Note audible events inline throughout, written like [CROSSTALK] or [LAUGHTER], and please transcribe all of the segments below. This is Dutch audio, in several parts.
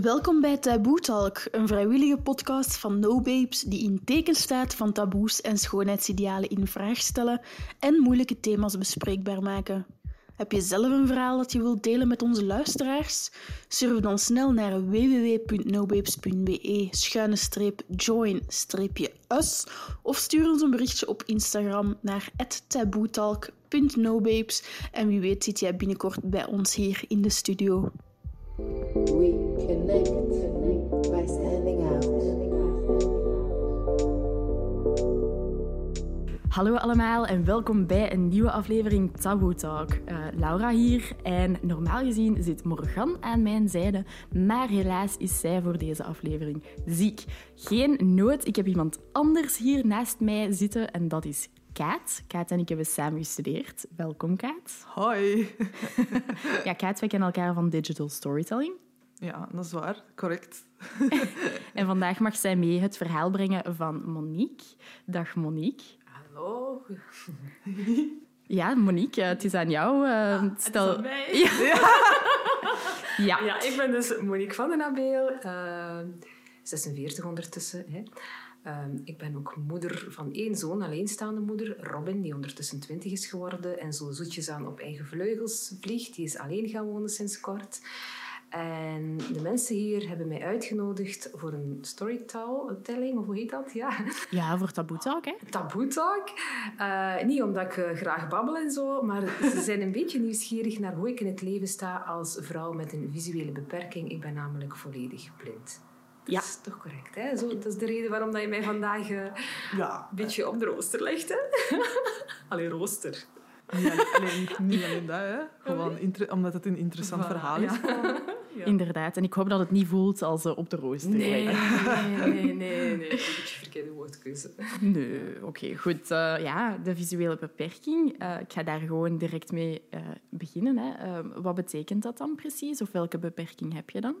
Welkom bij Taboe Talk, een vrijwillige podcast van No Babes die in teken staat van taboes en schoonheidsidealen in vraag stellen en moeilijke thema's bespreekbaar maken. Heb je zelf een verhaal dat je wilt delen met onze luisteraars? Surf dan snel naar www.nobabes.be schuine streep join streepje us of stuur ons een berichtje op Instagram naar taboetalk.nobabes en wie weet zit jij binnenkort bij ons hier in de studio. We connect by standing out. Hallo allemaal en welkom bij een nieuwe aflevering Taboe Talk. Eh, Laura hier en normaal gezien zit Morgan aan mijn zijde, maar helaas is zij voor deze aflevering ziek. Geen nood, ik heb iemand anders hier naast mij zitten en dat is Kaat. Kaat en ik hebben samen gestudeerd. Welkom Kaat. Hoi. [LAUGHS] Ja, Kaat, wij kennen elkaar van digital storytelling. Ja, dat is waar. Correct. [LAUGHS] En vandaag mag zij mee het verhaal brengen van Monique. Dag Monique. Hallo. Ja, Monique, eh, het is aan jou. eh, stel... aan mij? [LAUGHS] Ja. ja. Ja, ik ben dus Monique van den Abeel, eh, 46 ondertussen. Hè. Ehm, ik ben ook moeder van één zoon, alleenstaande moeder, Robin, die ondertussen 20 is geworden en zo zoetjes aan op eigen vleugels vliegt. Die is alleen gaan wonen sinds kort. En de mensen hier hebben mij uitgenodigd voor een storytelling, of hoe heet dat? Ja, Ja, voor Taboe Talk, hè. taboe talk. Eh, niet omdat ik eh, graag babbel en zo, maar ze zijn een beetje nieuwsgierig naar hoe ik in het leven sta als vrouw met een visuele beperking. Ik ben namelijk volledig blind. Dat Ja. is toch correct, hè? Zo, dat is de reden waarom dat je mij vandaag eh, Ja, een beetje op de rooster legt, hè? [LAUGHS] Allee, rooster. niet alleen, niet alleen dat, hè. Gewoon omdat het een interessant verhaal is. Ja. Inderdaad. En ik hoop dat het niet voelt als eh, op de rooster. Nee, [LAUGHS] nee, nee, nee, nee. Een beetje verkeerde woordkeuze. Nee, oké, goed. Eh, ja, de visuele beperking. Eh, ik ga daar gewoon direct mee beginnen. Hè. Eh, wat betekent dat dan precies? Of welke beperking heb je dan?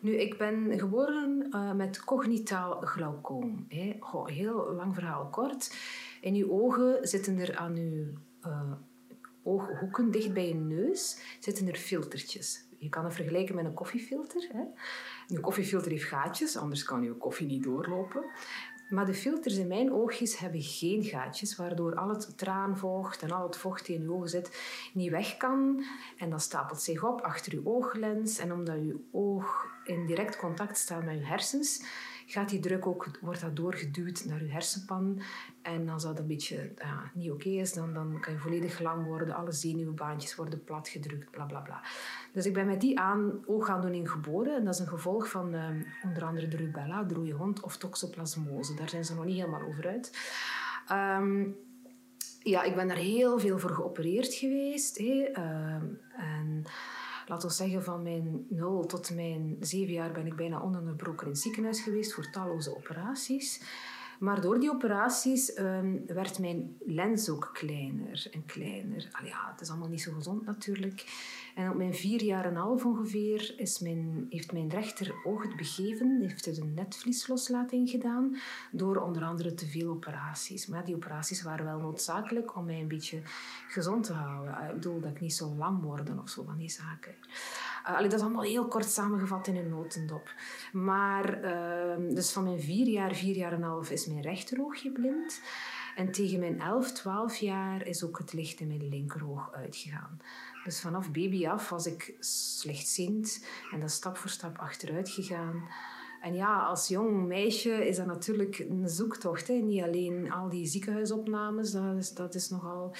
Nu, ik ben geboren met cognitaal glaucoom. Hè. Goh, heel lang verhaal kort. In uw ogen zitten er aan uw ooghoeken, dicht bij je neus, zitten er filtertjes. Je kan het vergelijken met een koffiefilter. Hè. Een koffiefilter heeft gaatjes, anders kan uw koffie niet doorlopen. Maar de filters in mijn oogjes hebben geen gaatjes, waardoor al het traanvocht en al het vocht die in uw ogen zit niet weg kan. En dat stapelt zich op achter uw ooglens. En omdat uw oog in direct contact staat met uw hersens, gaat die druk ook, wordt dat doorgeduwd naar uw hersenpan. En als dat een beetje ja, niet oké is, dan, dan kan je volledig lang worden. Alle zenuwbaantjes worden platgedrukt, bla bla bla. Dus ik ben met die aan, oogaandoening geboren. En dat is een gevolg van eh, onder andere de rubella, de hond, of toxoplasmose. Daar zijn ze nog niet helemaal over uit. Ehm, ja, ik ben daar heel veel voor geopereerd geweest. Ehm, en laten we zeggen, van mijn 0 tot mijn 7 jaar ben ik bijna ononderbroken in het ziekenhuis geweest voor talloze operaties. Maar door die operaties ehm, werd mijn lens ook kleiner en kleiner. Al ja, het is allemaal niet zo gezond natuurlijk. En op mijn vier jaar en half ongeveer is mijn, heeft mijn rechteroog het begeven, heeft het een netvliesloslating gedaan, door onder andere te veel operaties. Maar die operaties waren wel noodzakelijk om mij een beetje gezond te houden. Ik bedoel dat ik niet zo lam worden of zo van die zaken. Uh, allee, dat is allemaal heel kort samengevat in een notendop. Maar ehm, dus van mijn vier jaar, vier jaar en een half is mijn rechteroogje blind. En tegen mijn 11, 12 jaar is ook het licht in mijn linkeroog uitgegaan. Dus vanaf baby af was ik slechtziend en dat stap voor stap achteruit gegaan. En ja, als jong meisje is dat natuurlijk een zoektocht. Hè? Niet alleen al die ziekenhuisopnames, dat is, dat is nogal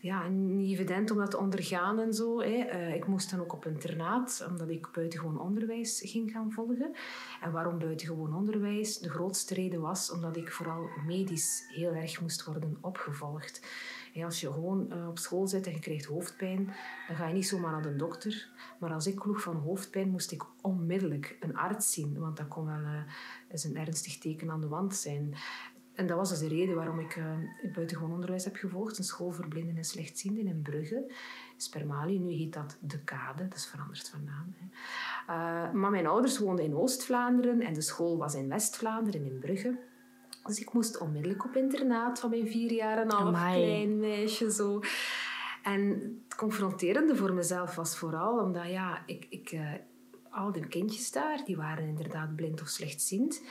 ja, niet evident om dat te ondergaan en zo. Hè. Eh, ik moest dan ook op internaat, omdat ik buitengewoon onderwijs ging gaan volgen. En waarom buitengewoon onderwijs? De grootste reden was omdat ik vooral medisch heel erg moest worden opgevolgd. Als je gewoon eh, op school zit en je krijgt hoofdpijn, dan ga je niet zomaar naar de dokter. Maar als ik kloeg van hoofdpijn, moest ik onmiddellijk een arts zien. Want dat kon wel eh, eens een ernstig teken aan de wand zijn. En dat was dus de reden waarom ik uh, buitengewoon onderwijs heb gevolgd. Een school voor blinden en slechtzienden in Brugge. Spermali, nu heet dat De Kade. Dat is veranderd van naam. Hè. Maar mijn ouders woonden in Oost-Vlaanderen en de school was in West-Vlaanderen, in Brugge. Dus ik moest onmiddellijk op internaat van mijn vier jaar en een half Amai. klein meisje. Zo. En het confronterende voor mezelf was vooral omdat ja, ik, ik, uh, al die kindjes daar, die waren inderdaad blind of slechtziend.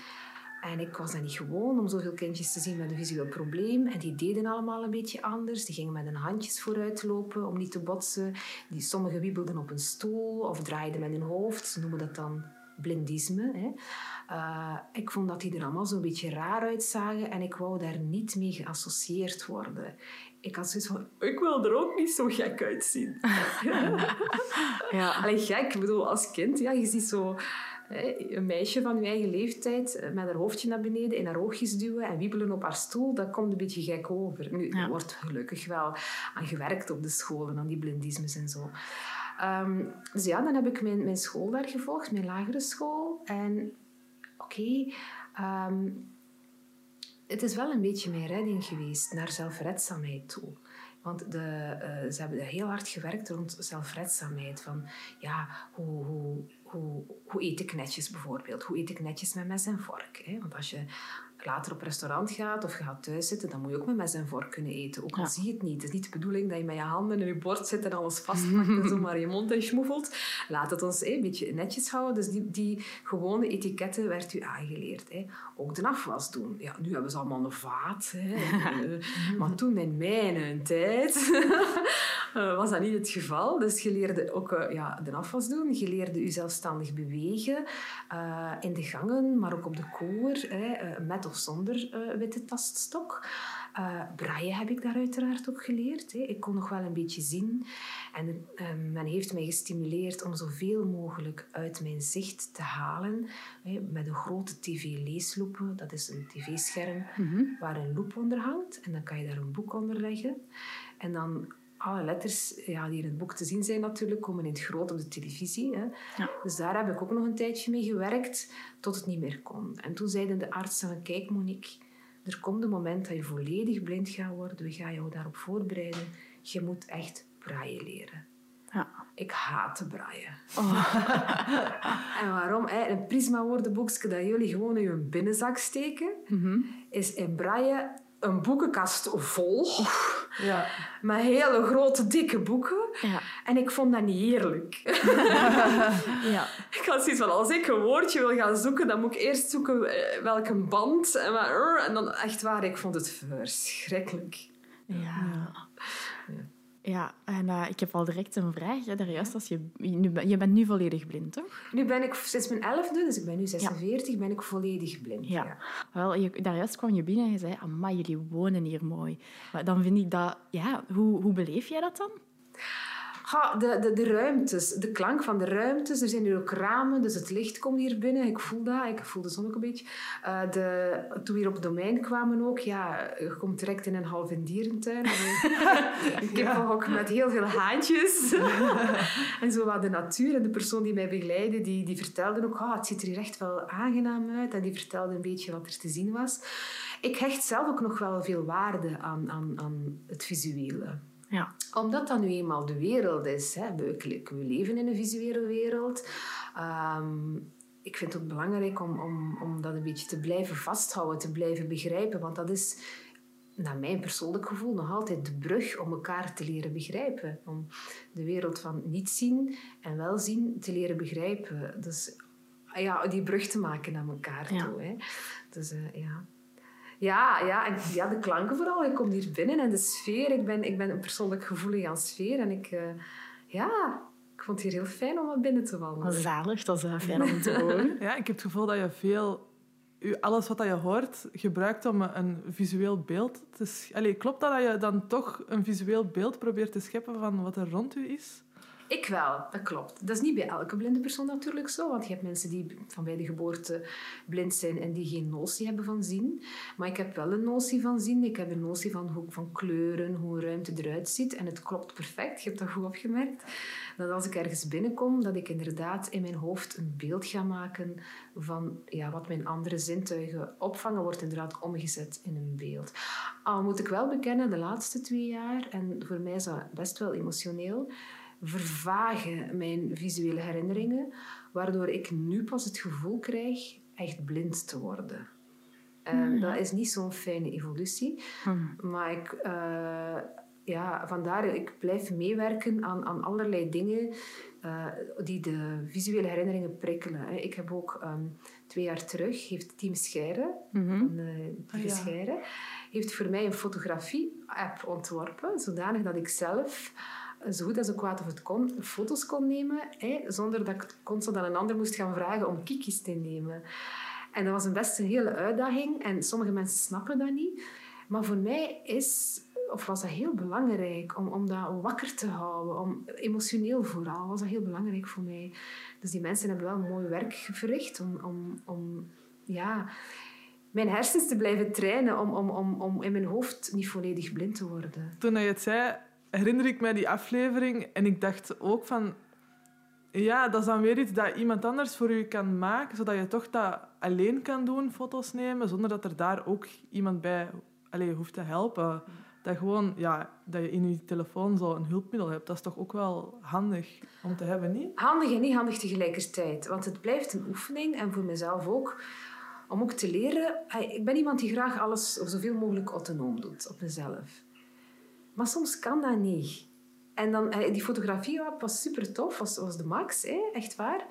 En ik was dan niet gewoon om zoveel kindjes te zien met een visueel probleem. En die deden allemaal een beetje anders. Die gingen met hun handjes vooruit lopen om niet te botsen. Die, sommigen wiebelden op een stoel of draaiden met hun hoofd. Ze noemen dat dan blindisme. Hè. Uh, ik vond dat die er allemaal zo'n beetje raar uitzagen en ik wou daar niet mee geassocieerd worden. Ik had zoiets van, ik wil er ook niet zo gek uitzien. [LAUGHS] ja. Alleen gek, ik bedoel, als kind, ja, je ziet zo een meisje van je eigen leeftijd eh, met haar hoofdje naar beneden in haar oogjes duwen en wiebelen op haar stoel, dat komt een beetje gek over. Nu, er wordt gelukkig wel aan gewerkt op de scholen, aan die blindismes en zo. Um, dus ja, dan heb ik mijn, mijn school daar gevolgd, mijn lagere school. En oké, ehm, het is wel een beetje mijn redding geweest naar zelfredzaamheid toe. Want de, uh, ze hebben heel hard gewerkt rond zelfredzaamheid. Van ja, hoe, hoe, hoe, hoe eet ik netjes bijvoorbeeld? Hoe eet ik netjes met mes en vork? Hè? Want als je later op restaurant gaat of je gaat thuis zitten, dan moet je ook met mes en vork kunnen eten. Ook al zie je het niet. Het is niet de bedoeling dat je met je handen in je bord zit en alles vastpakt en [LAUGHS] zomaar je mond en schmoefelt. Laat het ons een beetje netjes houden. Dus die, die gewone etiketten werd u aangeleerd. Hè. Ook de afwas doen. Ja, nu hebben ze allemaal een vaat. Hè. [LAUGHS] maar toen in mijn tijd eh, was dat niet het geval. Dus je leerde ook uh, ja, de afwas doen. Je leerde je zelfstandig bewegen. Uh, in de gangen, maar ook op de koer. Hè, met of zonder witte taststok. Braille heb ik daar uiteraard ook geleerd. Hè. Ik kon nog wel een beetje zien. En men heeft mij gestimuleerd om zoveel mogelijk uit mijn zicht te halen. Hè, met een grote tv-leesloepen. Dat is een tv-scherm waar een loep onder hangt. En dan kan je daar een boek onder leggen. En dan alle letters ja, die in het boek te zien zijn natuurlijk, komen in het groot op de televisie. Hè. Ja. Dus daar heb ik ook nog een tijdje mee gewerkt, tot het niet meer kon. En toen zeiden de artsen, kijk Monique, er komt een moment dat je volledig blind gaat worden. We gaan jou daarop voorbereiden. Je moet echt braille leren. Ja. Ik haat te braaien. Oh. [LAUGHS] en waarom? Een prisma-woordenboekje dat jullie gewoon in je binnenzak steken, mhm. is in braaien een boekenkast vol. Ja. Met hele grote, dikke boeken. Ja. En ik vond dat niet eerlijk. [LAUGHS] ja. Ik had zoiets van, als ik een woordje wil gaan zoeken, dan moet ik eerst zoeken eh, welke band. En, en dan echt waar, ik vond het verschrikkelijk. ja. Ja, en uh, ik heb al direct een vraag. Daar juist als je, nu, je bent nu volledig blind, toch? Nu ben ik sinds mijn elfde, dus ik ben nu 46, ben ik volledig blind. Ja. ja. Wel, je, daar juist kwam je binnen en je zei, amai, jullie wonen hier mooi. Maar dan vind ik dat... Ja, hoe, hoe beleef jij dat dan? Ha, de, de, de ruimtes, de klank van de ruimtes. Er zijn hier ook ramen, dus het licht komt hier binnen. Ik voel dat, ik voel de zon ook een beetje. Uh, de, toen we hier op het domein kwamen ook, ja, je komt direct in een halve dierentuin. [LAUGHS] ik heb ja. ook met heel veel haantjes. [LAUGHS] en zo wat de natuur. En de persoon die mij begeleidde, die, die vertelde ook, ah, het ziet er hier echt wel aangenaam uit. En die vertelde een beetje wat er te zien was. Ik hecht zelf ook nog wel veel waarde aan, aan, aan het visuele. Ja. Omdat dat nu eenmaal de wereld is. Hè. We, we leven in een visuele wereld. Um, ik vind het ook belangrijk om, om, om dat een beetje te blijven vasthouden, te blijven begrijpen. Want dat is, naar mijn persoonlijk gevoel, nog altijd de brug om elkaar te leren begrijpen. Om de wereld van niet zien en wel zien te leren begrijpen. Dus ja, die brug te maken naar elkaar toe. Hè. Dus uh, ja. Ja, ja, en ja, de klanken vooral. Ik kom hier binnen en de sfeer. Ik ben, ik ben persoonlijk gevoelig aan sfeer. En ik, uh, ja, ik vond het hier heel fijn om binnen te wandelen. Zalig, dat is uh, fijn om te [LAUGHS] horen. ja, ik heb het gevoel dat je veel... Alles wat je hoort, gebruikt om een visueel beeld te... Allee, klopt dat dat je dan toch een visueel beeld probeert te scheppen van wat er rond u is? Ik wel, dat klopt. Dat is niet bij elke blinde persoon natuurlijk zo, want je hebt mensen die van bij de geboorte blind zijn en die geen notie hebben van zien. Maar ik heb wel een notie van zien. Ik heb een notie van, hoe, van kleuren, hoe een ruimte eruit ziet. En het klopt perfect, je hebt dat goed opgemerkt. Dat als ik ergens binnenkom, dat ik inderdaad in mijn hoofd een beeld ga maken van ja, wat mijn andere zintuigen opvangen, wordt inderdaad omgezet in een beeld. Al moet ik wel bekennen, de laatste twee jaar, en voor mij is dat best wel emotioneel vervagen mijn visuele herinneringen, waardoor ik nu pas het gevoel krijg echt blind te worden. En hmm. dat is niet zo'n fijne evolutie. Hmm. Maar ik, uh, ja, vandaar, ik blijf meewerken aan, aan allerlei dingen eh, die de visuele herinneringen prikkelen. Hè. Ik heb ook ehm, twee jaar terug, heeft Team Scheire, van uh, ja. Scheire, heeft voor mij een fotografie-app ontworpen, zodanig dat ik zelf zo goed als ik kwaad of het kon, foto's kon nemen, hè, zonder dat ik constant aan een ander moest gaan vragen om kikjes te nemen. En dat was een best een hele uitdaging en sommige mensen snappen dat niet. Maar voor mij is, of was dat heel belangrijk om, om dat wakker te houden, om, emotioneel vooral, was dat heel belangrijk voor mij. Dus die mensen hebben wel mooi werk verricht om, om, om ja, mijn hersens te blijven trainen, om, om, om, om in mijn hoofd niet volledig blind te worden. Toen je het zei, herinner ik mij die aflevering en ik dacht ook van... Ja, dat is dan weer iets dat iemand anders voor u kan maken, zodat je toch dat alleen kan doen, foto's nemen, zonder dat er daar ook iemand bij allee, hoeft te helpen. Dat, gewoon, ja, dat je in je telefoon zo een hulpmiddel hebt, dat is toch ook wel handig om te hebben, niet? Handig en niet handig tegelijkertijd. Want het blijft een oefening en voor mezelf ook. Om ook te leren. Ik ben iemand die graag alles zoveel mogelijk autonoom doet op mezelf. Maar soms kan dat niet. En dan, eh, die fotografie-app was super tof, was, was de max, hè? echt waar.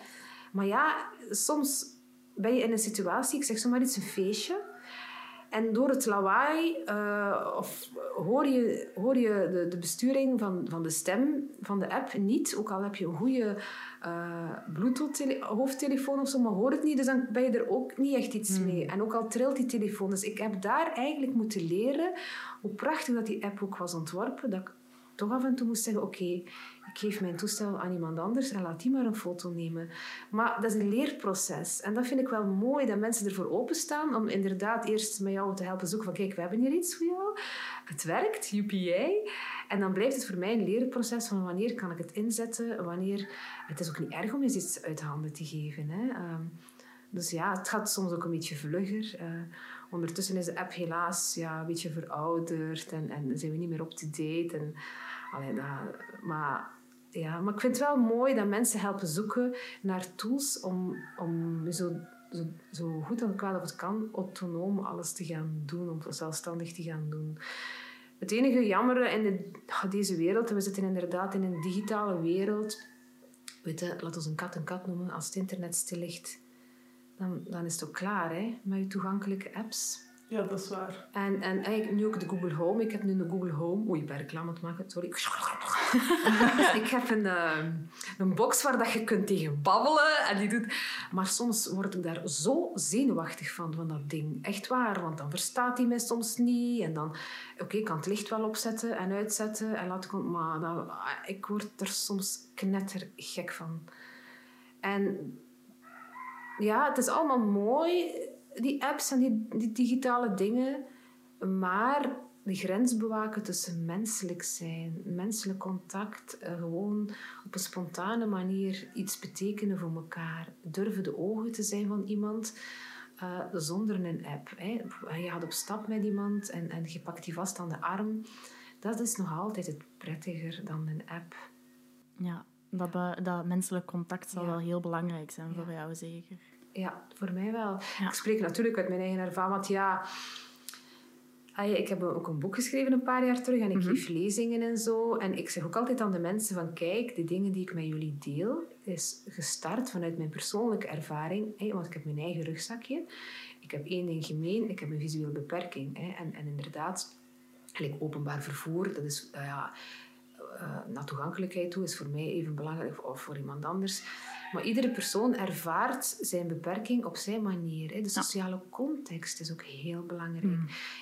Maar ja, soms ben je in een situatie, ik zeg zomaar iets, een feestje. En door het lawaai eh, of hoor je, hoor je de, de besturing van, van de stem van de app niet. Ook al heb je een goede eh Bluetooth-hoofdtelefoon of zo, maar hoor het niet. Dus dan ben je er ook niet echt iets mee. En ook al trilt die telefoon. Dus ik heb daar eigenlijk moeten leren hoe prachtig dat die app ook was ontworpen. Dat ik toch af en toe moest zeggen, oké, ik geef mijn toestel aan iemand anders en laat die maar een foto nemen. Maar dat is een leerproces. En dat vind ik wel mooi, dat mensen ervoor openstaan om inderdaad eerst met jou te helpen zoeken van, kijk, we hebben hier iets voor jou. Het werkt, UPA. En dan blijft het voor mij een leerproces van wanneer kan ik het inzetten, wanneer... Het is ook niet erg om eens iets uit de handen te geven. Hè. Ehm, dus ja, het gaat soms ook een beetje vlugger. Eh, ondertussen is de app helaas ja, een beetje verouderd en, en zijn we niet meer up-to-date. En, maar, ja, maar ik vind het wel mooi dat mensen helpen zoeken naar tools om, om zo, zo, goed en kwaad als het kan autonoom alles te gaan doen, om zelfstandig te gaan doen. Het enige jammere in ah, deze wereld, we zitten inderdaad in een digitale wereld, weet je, laat ons een kat een kat noemen, als het internet stil ligt, dan, dan is het ook klaar hè, met je toegankelijke apps. Ja, dat is waar. En, en eigenlijk nu ook de Google Home. Ik heb nu de Google Home. Oei, ik ben reclame het maken, sorry. [LAUGHS] ik heb een, eh, een box waar dat je kunt tegen babbelen. En die doet... Maar soms word ik daar zo zenuwachtig van, van dat ding. Echt waar, want dan verstaat hij mij soms niet. En dan... Oké, ik kan het licht wel opzetten en uitzetten. En laat ik... Maar dan, ik word er soms knettergek van. En ja, het is allemaal mooi, die apps en die, die digitale dingen. Maar de grens bewaken tussen menselijk zijn, menselijk contact, eh, gewoon op een spontane manier iets betekenen voor elkaar. Durven de ogen te zijn van iemand eh, zonder een app. Hè. Je gaat op stap met iemand en, en je pakt die vast aan de arm. Dat is nog altijd het prettiger dan een app. Ja, dat, be- dat menselijk contact zal Ja. wel heel belangrijk zijn Ja. voor jou, zeker. Ja, voor mij wel. Ja. Ik spreek natuurlijk uit mijn eigen ervaring, want ja... Ik heb ook een boek geschreven een paar jaar terug en ik geef lezingen en zo. En ik zeg ook altijd aan de mensen van kijk, de dingen die ik met jullie deel, is gestart vanuit mijn persoonlijke ervaring. Want ik heb mijn eigen rugzakje. Ik heb één ding gemeen, ik heb een visuele beperking. En, en inderdaad, openbaar vervoer, dat is... eh, ja, eh, naar toegankelijkheid toe is voor mij even belangrijk of voor iemand anders. Maar iedere persoon ervaart zijn beperking op zijn manier. Hè. De sociale context is ook heel belangrijk.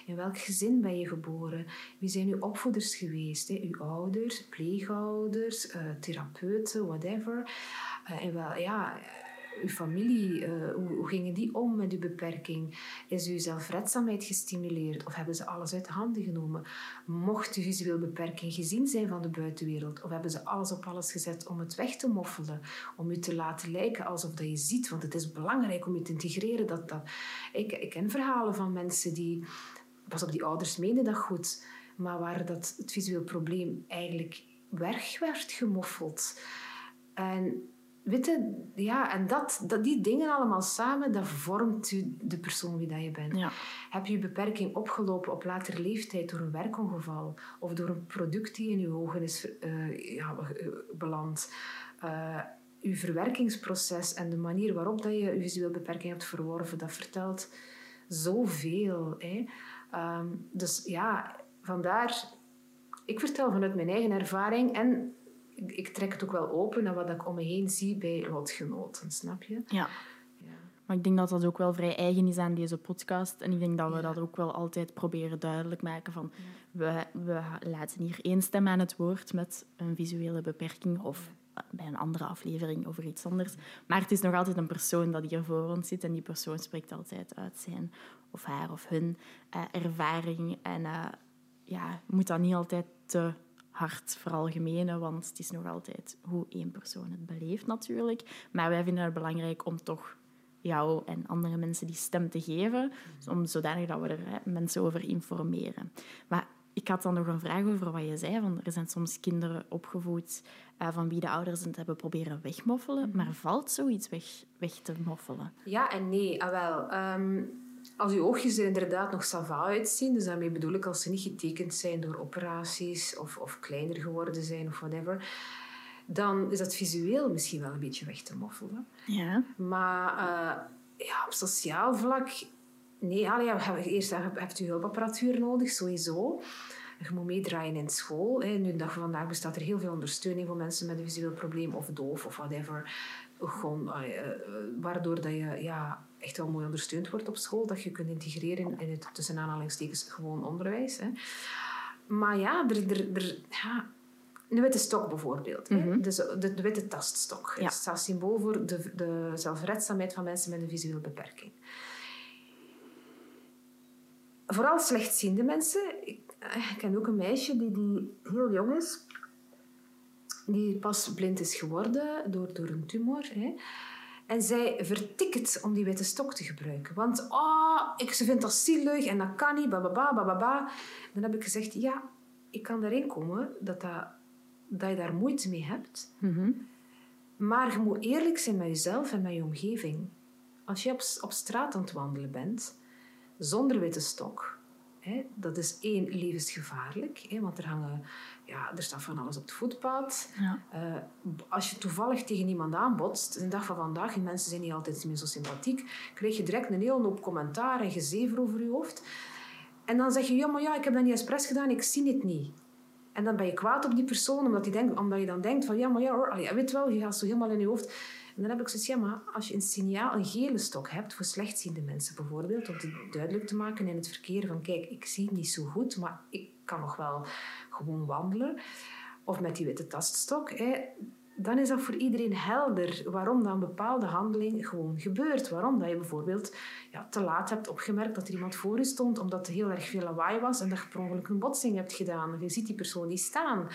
In welk gezin ben je geboren? Wie zijn uw opvoeders geweest? Hè? Uw ouders, pleegouders, eh, therapeuten, whatever. Eh, en wel, ja, uw familie, eh, hoe, gingen die om met uw beperking? Is uw zelfredzaamheid gestimuleerd of hebben ze alles uit de handen genomen? Mocht uw visueel beperking gezien zijn van de buitenwereld of hebben ze alles op alles gezet om het weg te moffelen, om u te laten lijken alsof dat je ziet? Want het is belangrijk om je te integreren. Dat, dat... Ik, ik ken verhalen van mensen die, pas op, die ouders meenden dat goed, maar waar dat het visueel probleem eigenlijk weg werd gemoffeld. En weet je, ja, en dat, dat, die dingen allemaal samen, dat vormt u de persoon wie dat je bent. Ja. Heb je je beperking opgelopen op latere leeftijd door een werkongeval of door een product die in je ogen is eh, ja, eh, beland? Eh, uw verwerkingsproces en de manier waarop dat je je visuele beperking hebt verworven, dat vertelt zoveel. Hè? Ehm, dus ja, vandaar, ik vertel vanuit mijn eigen ervaring en ik, trek het ook wel open naar wat ik om me heen zie bij lotgenoten, snap je? Ja. Ja. Maar ik denk dat dat ook wel vrij eigen is aan deze podcast. En ik denk dat we dat ook wel altijd proberen duidelijk maken van... We, we laten hier één stem aan het woord met een visuele beperking of bij een andere aflevering over iets anders. Maar het is nog altijd een persoon dat hier voor ons zit en die persoon spreekt altijd uit zijn of haar of hun eh, ervaring. En eh, ja, moet dat niet altijd te hard veralgemenen, want het is nog altijd hoe één persoon het beleeft natuurlijk. Maar wij vinden het belangrijk om toch jou en andere mensen die stem te geven, om zodanig dat we er hè, mensen over informeren. Maar ik had dan nog een vraag over wat je zei, van er zijn soms kinderen opgevoed eh, van wie de ouders het hebben proberen wegmoffelen, maar valt zoiets weg, weg te moffelen? Ja en nee. Ah, wel. Ehm, als uw oogjes er inderdaad nog sava uitzien, dus daarmee bedoel ik als ze niet getekend zijn door operaties of, of kleiner geworden zijn of whatever, dan is dat visueel misschien wel een beetje weg te moffelen. Ja. Maar eh, ja, op sociaal vlak, nee, allee, ja, hebben- eerst heb- hebt u hulpapparatuur nodig, sowieso. Je moet meedraaien in school. Hè. Nu, de dag van vandaag bestaat er heel veel ondersteuning voor mensen met een visueel probleem of doof of whatever. Gewoon, eh, eh, waardoor dat je ja, echt wel mooi ondersteund wordt op school. Dat je kunt integreren in het tussen aanhalingstekens gewoon onderwijs. Hè. Maar ja, er, er, er, ja, de witte stok bijvoorbeeld. hè. Dus de, de witte taststok. Ja. Het staat symbool voor de, de zelfredzaamheid van mensen met een visuele beperking. Vooral slechtziende mensen. Ik, eh, ik ken ook een meisje die, die heel jong is. Die pas blind is geworden door, door een tumor. Hè. En zij vertikt om die witte stok te gebruiken. Want oh, ik, ze vindt dat zielig en dat kan niet, bababa, bababa. Dan heb ik gezegd, ja, ik kan daarin komen dat, dat, dat je daar moeite mee hebt. Maar je moet eerlijk zijn met jezelf en met je omgeving. Als je op, op straat aan het wandelen bent, zonder witte stok, hè, dat is één, levensgevaarlijk. Hè, want er, hangen, ja, er staat van alles op het voetpad. Ja. Eh, als je toevallig tegen iemand aanbotst, de dag van vandaag, en mensen zijn niet altijd meer zo sympathiek, krijg je direct een hele hoop commentaar en gezever over je hoofd. En dan zeg je, ja, maar ja, ik heb dat niet expres gedaan, ik zie het niet. En dan ben je kwaad op die persoon, omdat, die denkt, omdat je dan denkt van, ja, maar ja, hoor, allee, weet wel, je gaat zo helemaal in je hoofd. En dan heb ik zoiets, ja, maar als je een signaal, een gele stok hebt, voor slechtziende mensen bijvoorbeeld, om te duidelijk te maken in het verkeer van, kijk, ik zie niet zo goed, maar ik kan nog wel gewoon wandelen. Of met die witte taststok, hè, dan is dat voor iedereen helder waarom dan bepaalde handeling gewoon gebeurt. Waarom dat je bijvoorbeeld ja, te laat hebt opgemerkt dat er iemand voor je stond omdat er heel erg veel lawaai was en dat je een botsing hebt gedaan. Je ziet die persoon niet staan.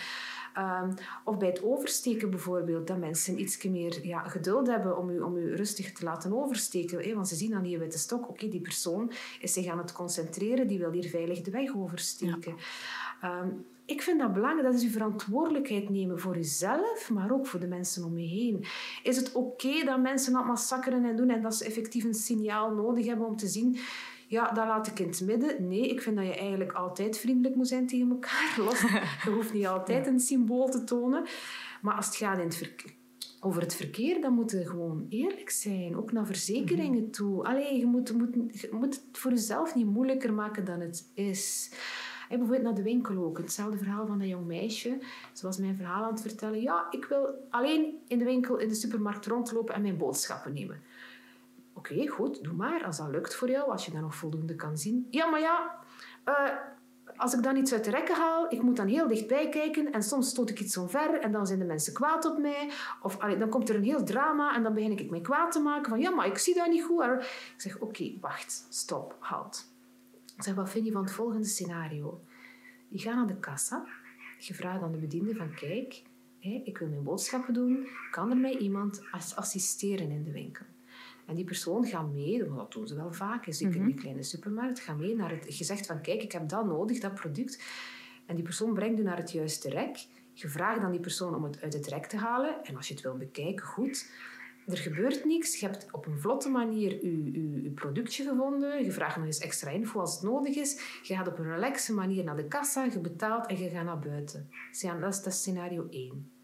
Ehm, of bij het oversteken bijvoorbeeld, dat mensen iets meer ja, geduld hebben om u, om u rustig te laten oversteken. Hè? Want ze zien aan die witte stok, oké, die persoon is zich aan het concentreren, die wil hier veilig de weg oversteken. Ehm, ik vind dat belangrijk. Dat is uw verantwoordelijkheid nemen voor uzelf, maar ook voor de mensen om je heen. Is het oké dat mensen dat massakkeren en doen en dat ze effectief een signaal nodig hebben om te zien... Ja, dat laat ik in het midden. Nee, ik vind dat je eigenlijk altijd vriendelijk moet zijn tegen elkaar. [LAUGHS] Los, je hoeft niet altijd een symbool te tonen. Maar als het gaat in het verkeer, over het verkeer, dan moet je gewoon eerlijk zijn. Ook naar verzekeringen toe. Allee, je moet, moet, je moet het voor jezelf niet moeilijker maken dan het is. Hey, bijvoorbeeld naar de winkel ook. Hetzelfde verhaal van dat jong meisje. Ze was mijn verhaal aan het vertellen. Ja, ik wil alleen in de winkel, in de supermarkt rondlopen en mijn boodschappen nemen. Oké, goed, doe maar. Als dat lukt voor jou, als je dat nog voldoende kan zien. Ja, maar ja, eh, als ik dan iets uit de rekken haal, ik moet dan heel dichtbij kijken en soms stoot ik iets omver en dan zijn de mensen kwaad op mij. Of dan komt er een heel drama en dan begin ik mij kwaad te maken van ja, maar ik zie dat niet goed. Ik zeg, oké, wacht, stop, halt. Ik zeg, wat vind je van het volgende scenario? Je gaat naar de kassa, je vraagt aan de bediende van kijk, ik wil mijn boodschappen doen, kan er mij iemand as- assisteren in de winkel? En die persoon gaat mee, dat doen ze wel vaak, is zeker in die kleine supermarkt, gaat mee naar het gezegd van kijk, ik heb dat nodig, dat product. En die persoon brengt u naar het juiste rek. Je vraagt dan die persoon om het uit het rek te halen. En als je het wil bekijken, goed. Er gebeurt niks. Je hebt op een vlotte manier je, je, je productje gevonden. Je vraagt nog eens extra info als het nodig is. Je gaat op een relaxe manier naar de kassa, je betaalt en je gaat naar buiten. Dat is, dat is scenario 1.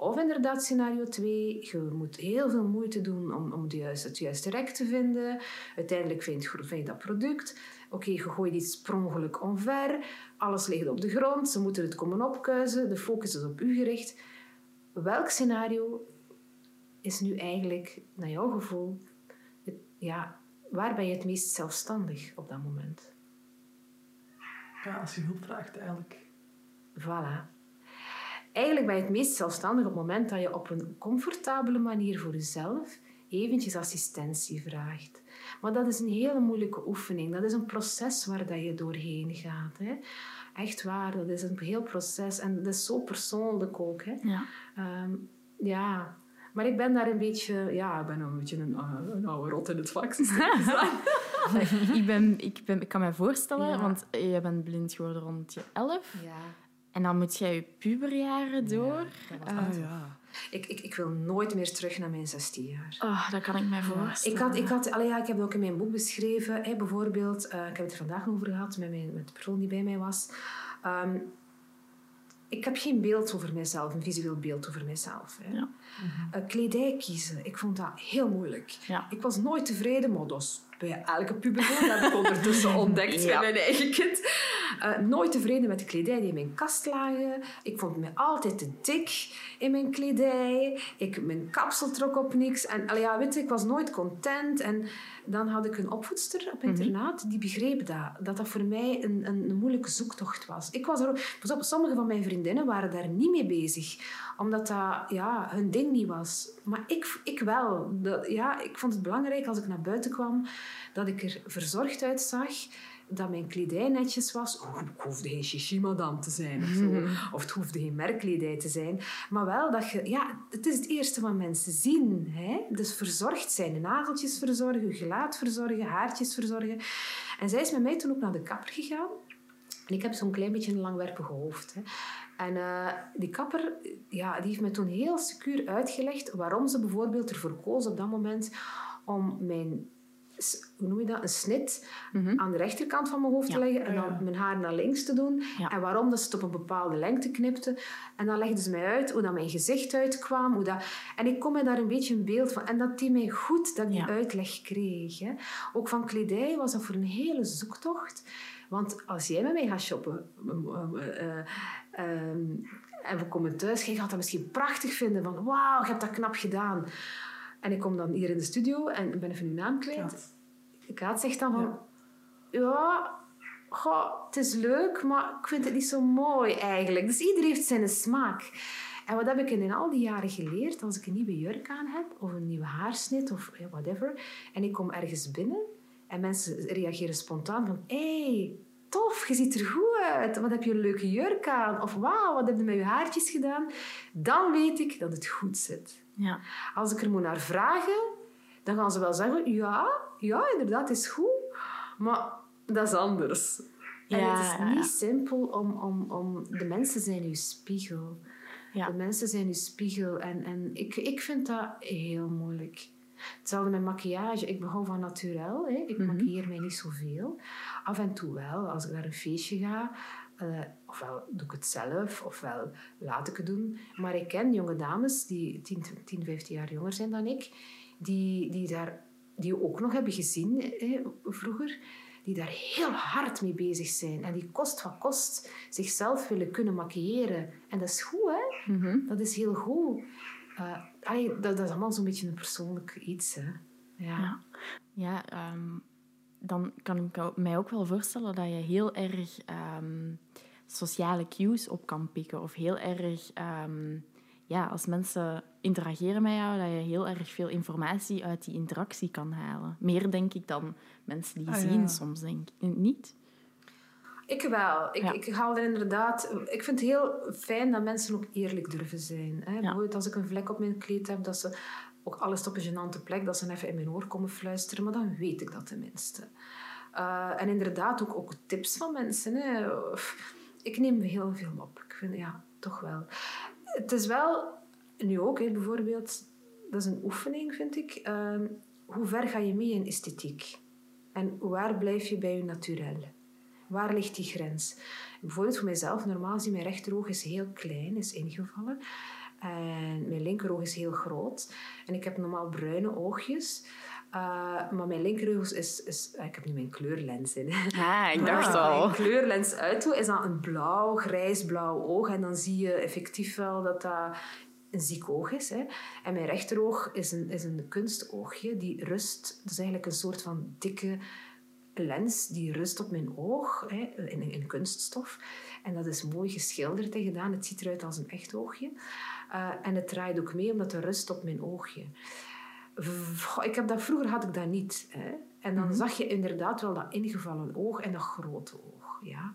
Of inderdaad scenario 2, je moet heel veel moeite doen om, om de juiste, het juiste rek te vinden. Uiteindelijk vind je, vind je dat product. Oké, je gooit iets per ongeluk omver. Alles ligt op de grond, ze moeten het komen opkuisen. De focus is op u gericht. Welk scenario is nu eigenlijk, naar jouw gevoel, het, ja, waar ben je het meest zelfstandig op dat moment? Ja, als je hulp vraagt eigenlijk. Voilà. Eigenlijk ben je het meest zelfstandig op het moment dat je op een comfortabele manier voor jezelf eventjes assistentie vraagt. Maar dat is een hele moeilijke oefening. Dat is een proces waar dat je doorheen gaat. Hè. Echt waar, dat is een heel proces. En dat is zo persoonlijk ook. Hè. Ja. Ehm, ja, maar ik ben daar een beetje... Ja, ik ben een beetje een, uh, een oude rot in het vak. [LAUGHS] ik, ben, ik, ben, ik kan me voorstellen, Ja. want je bent blind geworden rond je elf. ja. En dan moet jij je puberjaren door. Ah ja. Ik, ik, ik wil nooit meer terug naar mijn 16 jaar. oh, dat kan ik mij voorstellen. Ik, had, ik, had, allee, ja, ik heb het ook in mijn boek beschreven. Hè, bijvoorbeeld, eh, ik heb het er vandaag over gehad met, mijn, met de persoon die bij mij was. Ehm, ik heb geen beeld over mezelf, een visueel beeld over mezelf. Hè. Ja. Eh, kledij kiezen, ik vond dat heel moeilijk. Ik was nooit tevreden, maar dat is bij elke puber. Dat heb ik ondertussen ontdekt Ja. bij mijn eigen kind. Eh, nooit tevreden met de kledij die in mijn kast lagen. Ik vond me altijd te dik in mijn kledij. Ik, mijn kapsel trok op niks. En allee, ja, weet je, ik was nooit content. En dan had ik een opvoedster op internaat die begreep dat. Dat dat voor mij een, een, een moeilijke zoektocht was. Ik was er ook... Pas op, sommige van mijn vriendinnen waren daar niet mee bezig. Omdat dat ja, hun ding niet was. Maar ik, ik wel. Dat, ja, ik vond het belangrijk als ik naar buiten kwam dat ik er verzorgd uitzag dat mijn kledij netjes was. Oh, ik hoefde geen chichi-madame te zijn of zo. Of het hoefde geen merkkledij te zijn. Maar wel dat je... Ja, het is het eerste wat mensen zien. Hè? Dus verzorgd zijn. Nageltjes verzorgen, gelaat verzorgen, haartjes verzorgen. En zij is met mij toen ook naar de kapper gegaan. En ik heb zo'n klein beetje een langwerpige hoofd. Hè. En eh, die kapper ja, die heeft me toen heel secuur uitgelegd waarom ze bijvoorbeeld ervoor koos op dat moment om mijn, hoe noem je dat, een snit aan de rechterkant van mijn hoofd te leggen en dan mijn haar naar links te doen. Ja. En waarom dat ze het op een bepaalde lengte knipte. En dan legde ze mij uit hoe dat mijn gezicht uitkwam. Hoe dat... En ik kon me daar een beetje een beeld van. En dat deed mij goed dat ik die Ja. uitleg kreeg. Hè. Ook van kledij was dat voor een hele zoektocht. Want als jij met mij gaat shoppen eh, eh, ehm, en we komen thuis, jij gaat dat misschien prachtig vinden. Van wauw, je hebt dat knap gedaan. En ik kom dan hier in de studio en ik ben even uw naam kwijt. Kaat. Kaat zegt dan van... Ja. Ja, goh, het is leuk, maar ik vind het niet zo mooi eigenlijk. Dus iedereen heeft zijn smaak. En wat heb ik in al die jaren geleerd? Als ik een nieuwe jurk aan heb, of een nieuwe haarsnit, of whatever, en ik kom ergens binnen en mensen reageren spontaan van... hey, tof, je ziet er goed uit. Wat heb je een leuke jurk aan? Of wauw, wat heb je met je haartjes gedaan? Dan weet ik dat het goed zit. Ja. Als ik er moet naar vragen, dan gaan ze wel zeggen: ja, ja, inderdaad, is goed. Maar dat is anders. en Ja, het is niet simpel om, om, om... De mensen zijn uw spiegel. Ja. De mensen zijn uw spiegel. En, en ik, ik vind dat heel moeilijk. Hetzelfde met maquillage. Ik hou van naturel. Hè. Ik Mhm. maquilleer mij niet zoveel. Af en toe wel. Als ik naar een feestje ga... eh, ofwel doe ik het zelf, ofwel laat ik het doen. Maar ik ken jonge dames die 10, 10 15 jaar jonger zijn dan ik... Die, die, daar, die ook nog hebben gezien vroeger... Die daar heel hard mee bezig zijn. En die kost wat kost zichzelf willen kunnen maquilleren. En dat is goed, hè? Mhm. Dat is heel goed. Eh, allee, dat, dat is allemaal zo'n beetje een persoonlijk iets. Hè. Ja. Ja. Ja, ehm, dan kan ik mij ook wel voorstellen dat je heel erg ehm, sociale cues op kan pikken. Of heel erg, ehm, ja, als mensen interageren met jou, dat je heel erg veel informatie uit die interactie kan halen. Meer denk ik dan mensen die Ah, zien ja. soms, denk ik. Niet? Ik wel. Ik, Ja. ik haal er inderdaad... Ik vind het heel fijn dat mensen ook eerlijk durven zijn. Hè. Bijvoorbeeld als ik een vlek op mijn kleed heb, dat ze ook alles op een gênante plek, dat ze even in mijn oor komen fluisteren, maar dan weet ik dat tenminste. Eh, en inderdaad ook, ook tips van mensen. Hè. Ik neem heel veel op. Ik vind, ja, toch wel. Het is wel, nu ook hè, bijvoorbeeld, dat is een oefening vind ik. Ehm, hoe ver ga je mee in esthetiek? En waar blijf je bij je naturel? Waar ligt die grens? Bijvoorbeeld voor mijzelf, normaal gezien mijn rechteroog is heel klein, is ingevallen. En mijn linkeroog is heel groot. En ik heb normaal bruine oogjes. Uh, maar mijn linkeroog is, is... Ik heb nu mijn kleurlens in. Ah, ik [LAUGHS] dacht Als al. ik kleurlens uitdoe, is dat een blauw, grijs-blauw oog. En dan zie je effectief wel dat dat een ziek oog is. Hè. En mijn rechteroog is een, is een kunstoogje die rust... Dat is eigenlijk een soort van dikke lens die rust op mijn oog hè, in, in kunststof. En dat is mooi geschilderd en gedaan. Het ziet eruit als een echt oogje. Uh, en het draait ook mee omdat er rust op mijn oogje. Ik heb dat, vroeger had ik dat niet. Hè. En dan zag je inderdaad wel dat ingevallen oog en dat grote oog. Ja.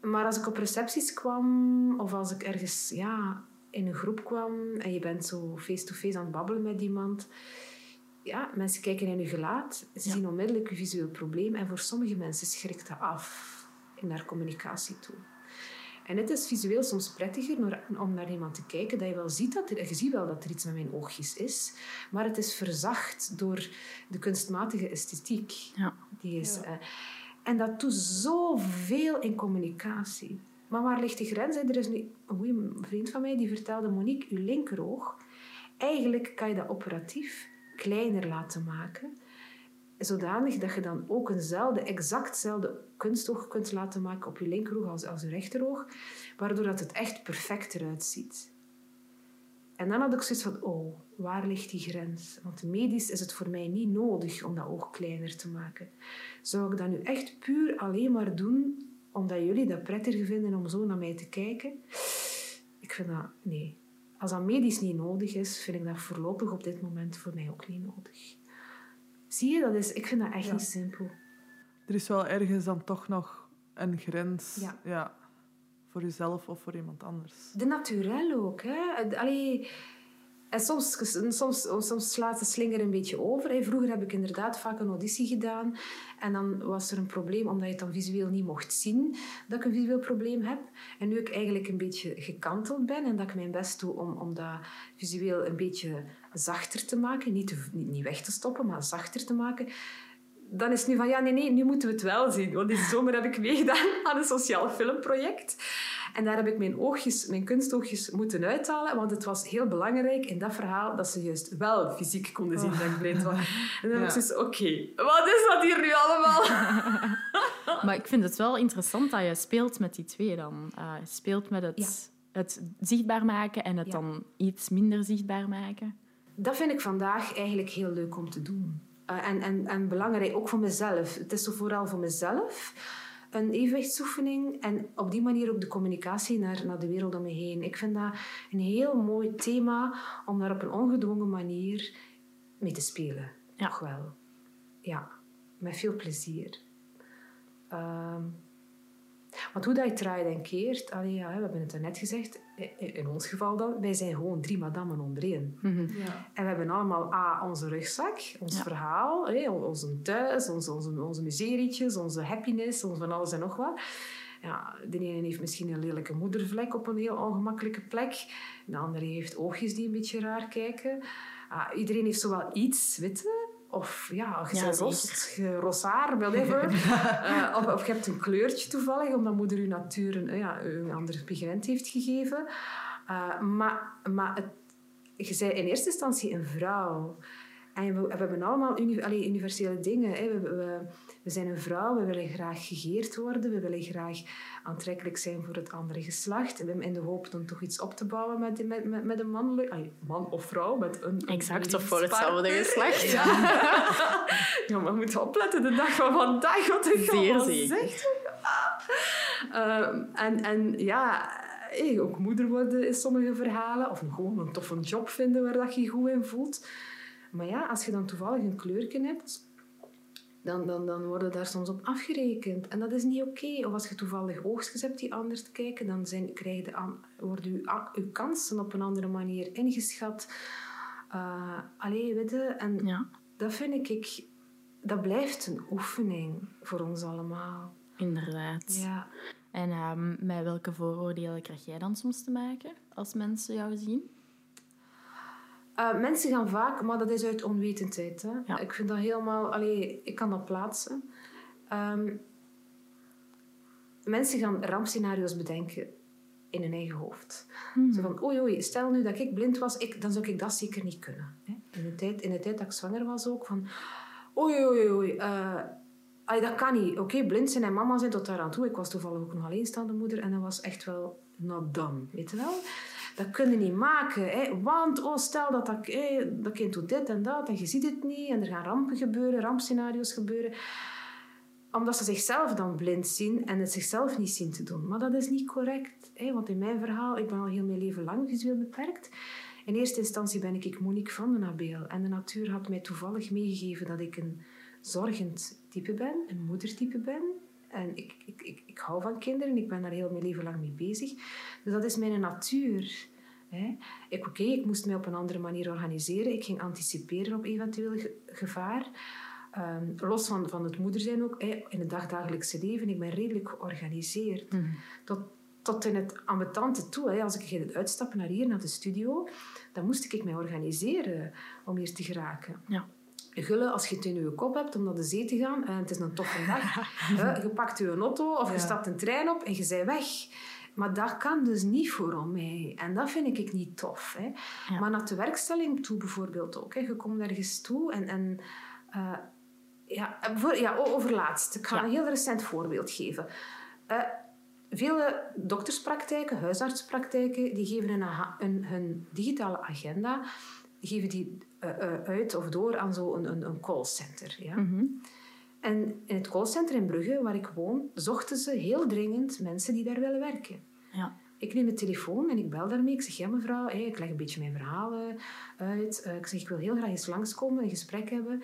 Maar als ik op recepties kwam, of als ik ergens ja, in een groep kwam en je bent zo face-to-face aan het babbelen met iemand, ja, mensen kijken in je gelaat, ze zien onmiddellijk je visueel probleem en voor sommige mensen schrikt dat af naar communicatie toe. En het is visueel soms prettiger om naar iemand te kijken, dat je wel ziet dat er, je ziet wel dat er iets met mijn oogjes is, maar het is verzacht door de kunstmatige esthetiek. Ja. Die is, eh, en dat doet zoveel in communicatie. Maar waar ligt de grens? hè? Er is nu een goede vriend van mij die vertelde, Monique, uw linkeroog, eigenlijk kan je dat operatief kleiner laten maken, zodanig dat je dan ook eenzelfde, exactzelfde kunstoog kunt laten maken op je linkeroog als, als je rechteroog, waardoor dat het echt perfect eruit ziet. En dan had ik zoiets van, oh, waar ligt die grens? Want medisch is het voor mij niet nodig om dat oog kleiner te maken. Zou ik dat nu echt puur alleen maar doen omdat jullie dat prettiger vinden om zo naar mij te kijken? Ik vind dat, nee. Als dat medisch niet nodig is, vind ik dat voorlopig op dit moment voor mij ook niet nodig. Zie je, dat is, ik vind dat echt Ja. niet simpel. Er is wel ergens dan toch nog een grens Ja. voor jezelf of voor iemand anders. De naturel ook. Hè? Allee, en soms, soms, soms slaat de slinger een beetje over. Vroeger heb ik inderdaad vaak een auditie gedaan. En dan was er een probleem, omdat je het dan visueel niet mocht zien, dat ik een visueel probleem heb. En nu ik eigenlijk een beetje gekanteld ben en dat ik mijn best doe om, om dat visueel een beetje zachter te maken. Niet, niet weg te stoppen, maar zachter te maken. Dan is het nu van, ja, nee, nee, nu moeten we het wel zien. Want deze zomer heb ik meegedaan [LAUGHS] aan een sociaal filmproject. En daar heb ik mijn oogjes, mijn kunstoogjes moeten uithalen, want het was heel belangrijk in dat verhaal dat ze juist wel fysiek konden zien dat ik blind was. En dan ik Ja. zoiets oké, wat is dat hier nu allemaal? [LAUGHS] Maar ik vind het wel interessant dat je speelt met die twee dan. Je speelt met het, Ja. het zichtbaar maken en het Ja. dan iets minder zichtbaar maken. Dat vind ik vandaag eigenlijk heel leuk om te doen. Eh, en, en, en belangrijk ook voor mezelf. Het is zo vooral voor mezelf een evenwichtsoefening en op die manier ook de communicatie naar, naar de wereld om me heen. Ik vind dat een heel mooi thema om daar op een ongedwongen manier mee te spelen. Ja. Toch wel. Ja, met veel plezier. Ehm, want hoe dat je draait en keert, allee, ja, we hebben het er net gezegd, in ons geval dan, wij zijn gewoon drie madammen onder één. Mhm. Ja. En we hebben allemaal A, onze rugzak, ons Ja. verhaal, hè, onze thuis, onze, onze, onze miserietjes, onze happiness, ons van alles en nog wat. Ja, de ene heeft misschien een lelijke moedervlek op een heel ongemakkelijke plek. De andere heeft oogjes die een beetje raar kijken. Ah, iedereen heeft zowel iets, witte, of ja, je Ja, bent rost, je rosaar, whatever. [LAUGHS] Eh, of, of je hebt een kleurtje toevallig, omdat moeder je natuur een, ja, een ander pigment heeft gegeven. Eh, maar maar het, je zei in eerste instantie een vrouw. En we, we hebben allemaal uni, allee, universele dingen. Hè. We, we, we zijn een vrouw, we willen graag gegeerd worden, we willen graag aantrekkelijk zijn voor het andere geslacht. In de hoop dan toch iets op te bouwen met, met, met, met een mannelijk... allee, man of vrouw, met een... Exact, of voor hetzelfde geslacht. Ja. [LAUGHS] ja, maar we moeten opletten de dag van vandaag, wat ik allemaal zeg. Ehm, en, en ja, eh, ook moeder worden in sommige verhalen. Of gewoon een toffe job vinden waar dat je je goed in voelt. Maar ja, als je dan toevallig een kleurje hebt, dan, dan, dan worden daar soms op afgerekend. En dat is niet oké. Of als je toevallig oogstjes hebt die anders te kijken, dan zijn, krijg je aan, worden je kansen op een andere manier ingeschat. Eh allee, weet je, en Ja, dat vind ik... Dat blijft een oefening voor ons allemaal. inderdaad. Ja. En ehm, met welke vooroordelen krijg jij dan soms te maken als mensen jou zien? Uh, mensen gaan vaak, maar dat is uit onwetendheid. Hè? Ja. Ik vind dat helemaal... Allee, ik kan dat plaatsen. Ehm, mensen gaan rampscenario's bedenken in hun eigen hoofd. Zo van, oei, oei, stel nu dat ik blind was, ik, dan zou ik dat zeker niet kunnen. Hè? In, de tijd, in de tijd dat ik zwanger was ook, van... Oei, oei, oei, eh, allee, dat kan niet. Oké, blind zijn en mama zijn tot daar aan toe. Ik was toevallig ook nog alleenstaande moeder en dat was echt wel not done, weet je wel? Dat kun je niet maken, hè? want oh, stel dat dat, dat kind doet dit en dat en je ziet het niet en er gaan rampen gebeuren, rampscenario's gebeuren omdat ze zichzelf dan blind zien en het zichzelf niet zien te doen. Maar dat is niet correct. Hè? Want in mijn verhaal, ik ben al heel mijn leven lang visueel beperkt. In eerste instantie ben ik Monique van den Abeel. En de natuur had mij toevallig meegegeven dat ik een zorgend type ben, een moedertype ben. En ik, ik, ik, ik hou van kinderen, ik ben daar heel mijn leven lang mee bezig. Dus dat is mijn natuur. Hè? Ik, Oké, ik moest mij op een andere manier organiseren. Ik ging anticiperen op eventueel ge- gevaar. Ehm, los van, van het moeder zijn ook, hè, in het dagdagelijkse leven, ik ben redelijk georganiseerd. Tot, tot in het ambetante toe. Hè. Als ik ging uitstappen naar hier, naar de studio, dan moest ik mij organiseren om hier te geraken. Ja. Gulle, als je het in je kop hebt om naar de zee te gaan, en het is een toffe dag, [LAUGHS] je pakt je auto of je Ja. stapt een trein op en je bent weg. Maar dat kan dus niet voor mij. En dat vind ik niet tof. Hè. Ja. Maar naar de werkstelling toe bijvoorbeeld ook. Hè. Je komt ergens toe en... en eh, ja, en voor, ja, o- over laatst. Ik ga Ja. een heel recent voorbeeld geven. Eh, vele dokterspraktijken, huisartspraktijken, die geven hun, aha- hun, hun digitale agenda geven die, eh, eh, uit of door aan zo'n een, een, een callcenter. Ja? Mhm. En in het callcenter in Brugge, waar ik woon, zochten ze heel dringend mensen die daar willen werken. Ja. Ik neem de telefoon en ik bel daarmee. Ik zeg, ja mevrouw, ik leg een beetje mijn verhalen uit. Eh, ik zeg, ik wil heel graag eens langskomen, een gesprek hebben.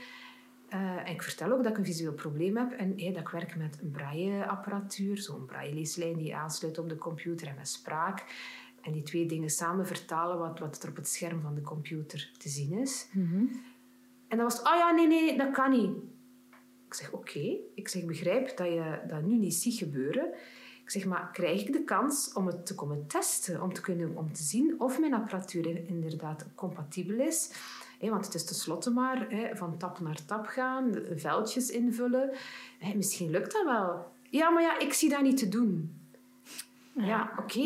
Eh, en ik vertel ook dat ik een visueel probleem heb en dat ik werk met een braille-apparatuur, zo'n braille-leeslijn die aansluit op de computer en met spraak. En die twee dingen samen vertalen wat, wat er op het scherm van de computer te zien is. En dan was het, ah ja, nee, nee, dat kan niet. Ik zeg, oké. Ik zeg, begrijp dat je dat nu niet ziet gebeuren. Ik zeg, maar krijg ik de kans om het te komen testen? Om te, kunnen, om te zien of mijn apparatuur inderdaad compatibel is? Want het is tenslotte maar van tap naar tap gaan, veldjes invullen. Misschien lukt dat wel. Ja, maar ja, ik zie dat niet te doen. Ja, oké.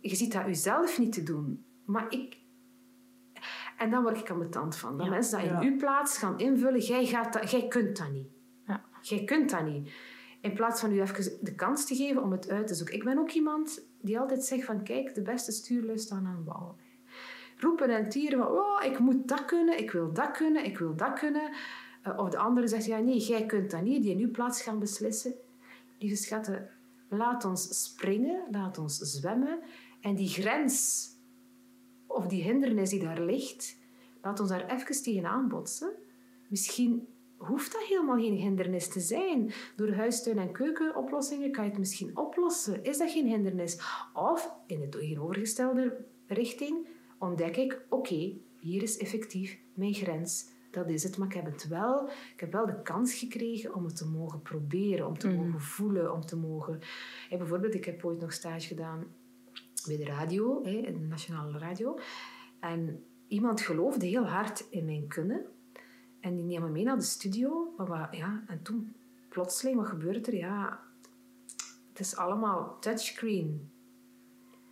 Je ziet dat jezelf niet te doen. Maar ik... En dan word ik ambetant van. Dat Ja. mensen dat in Ja. uw plaats gaan invullen. Jij, gaat dat, jij kunt dat niet. Jij kunt dat niet. In plaats van u even de kans te geven om het uit te zoeken. Ik ben ook iemand die altijd zegt van... Kijk, de beste stuurlui staan aan wal. Roepen en tieren van... Oh, ik moet dat kunnen. Ik wil dat kunnen. Ik wil dat kunnen. Eh, of de andere zegt... Ja, nee, jij kunt dat niet. Die in uw plaats gaan beslissen. Lieve schatten, laat ons springen. Laat ons zwemmen. En die grens of die hindernis die daar ligt, laat ons daar even tegenaan botsen. Misschien hoeft dat helemaal geen hindernis te zijn. Door huistuin- en keukenoplossingen kan je het misschien oplossen. Is dat geen hindernis? Of, in de tegenovergestelde richting, ontdek ik... Oké, hier is effectief mijn grens. Dat is het, maar ik heb het wel... Ik heb wel de kans gekregen om het te mogen proberen, om te mogen voelen, om te mogen... Hey, bijvoorbeeld, ik heb ooit nog stage gedaan bij de radio, in de nationale radio. En iemand geloofde heel hard in mijn kunnen. En die me mee naar de studio. Maar wat, ja, en toen, plotseling, wat gebeurt er? Ja, het is allemaal touchscreen.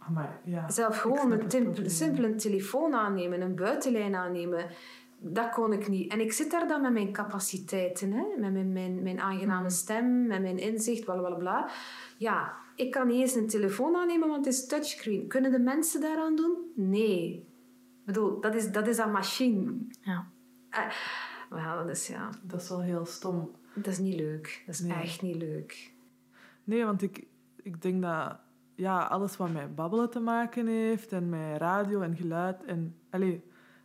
Maar ja. Zelf gewoon een simpel een telefoon aannemen, een buitenlijn aannemen. Dat kon ik niet. En ik zit daar dan met mijn capaciteiten, hè? met mijn, mijn, mijn aangename stem, met mijn inzicht, bla bla bla. Ja, ik kan niet eens een telefoon aannemen, want het is touchscreen. Kunnen de mensen daaraan doen? Nee. Ik bedoel, dat is, dat is een machine. Ja. Eh, wel, dat is, ja, Dat is wel heel stom. dat is niet leuk. Dat is Nee. echt niet leuk. Nee, want ik, ik denk dat ja, alles wat met babbelen te maken heeft en met radio en geluid en allee,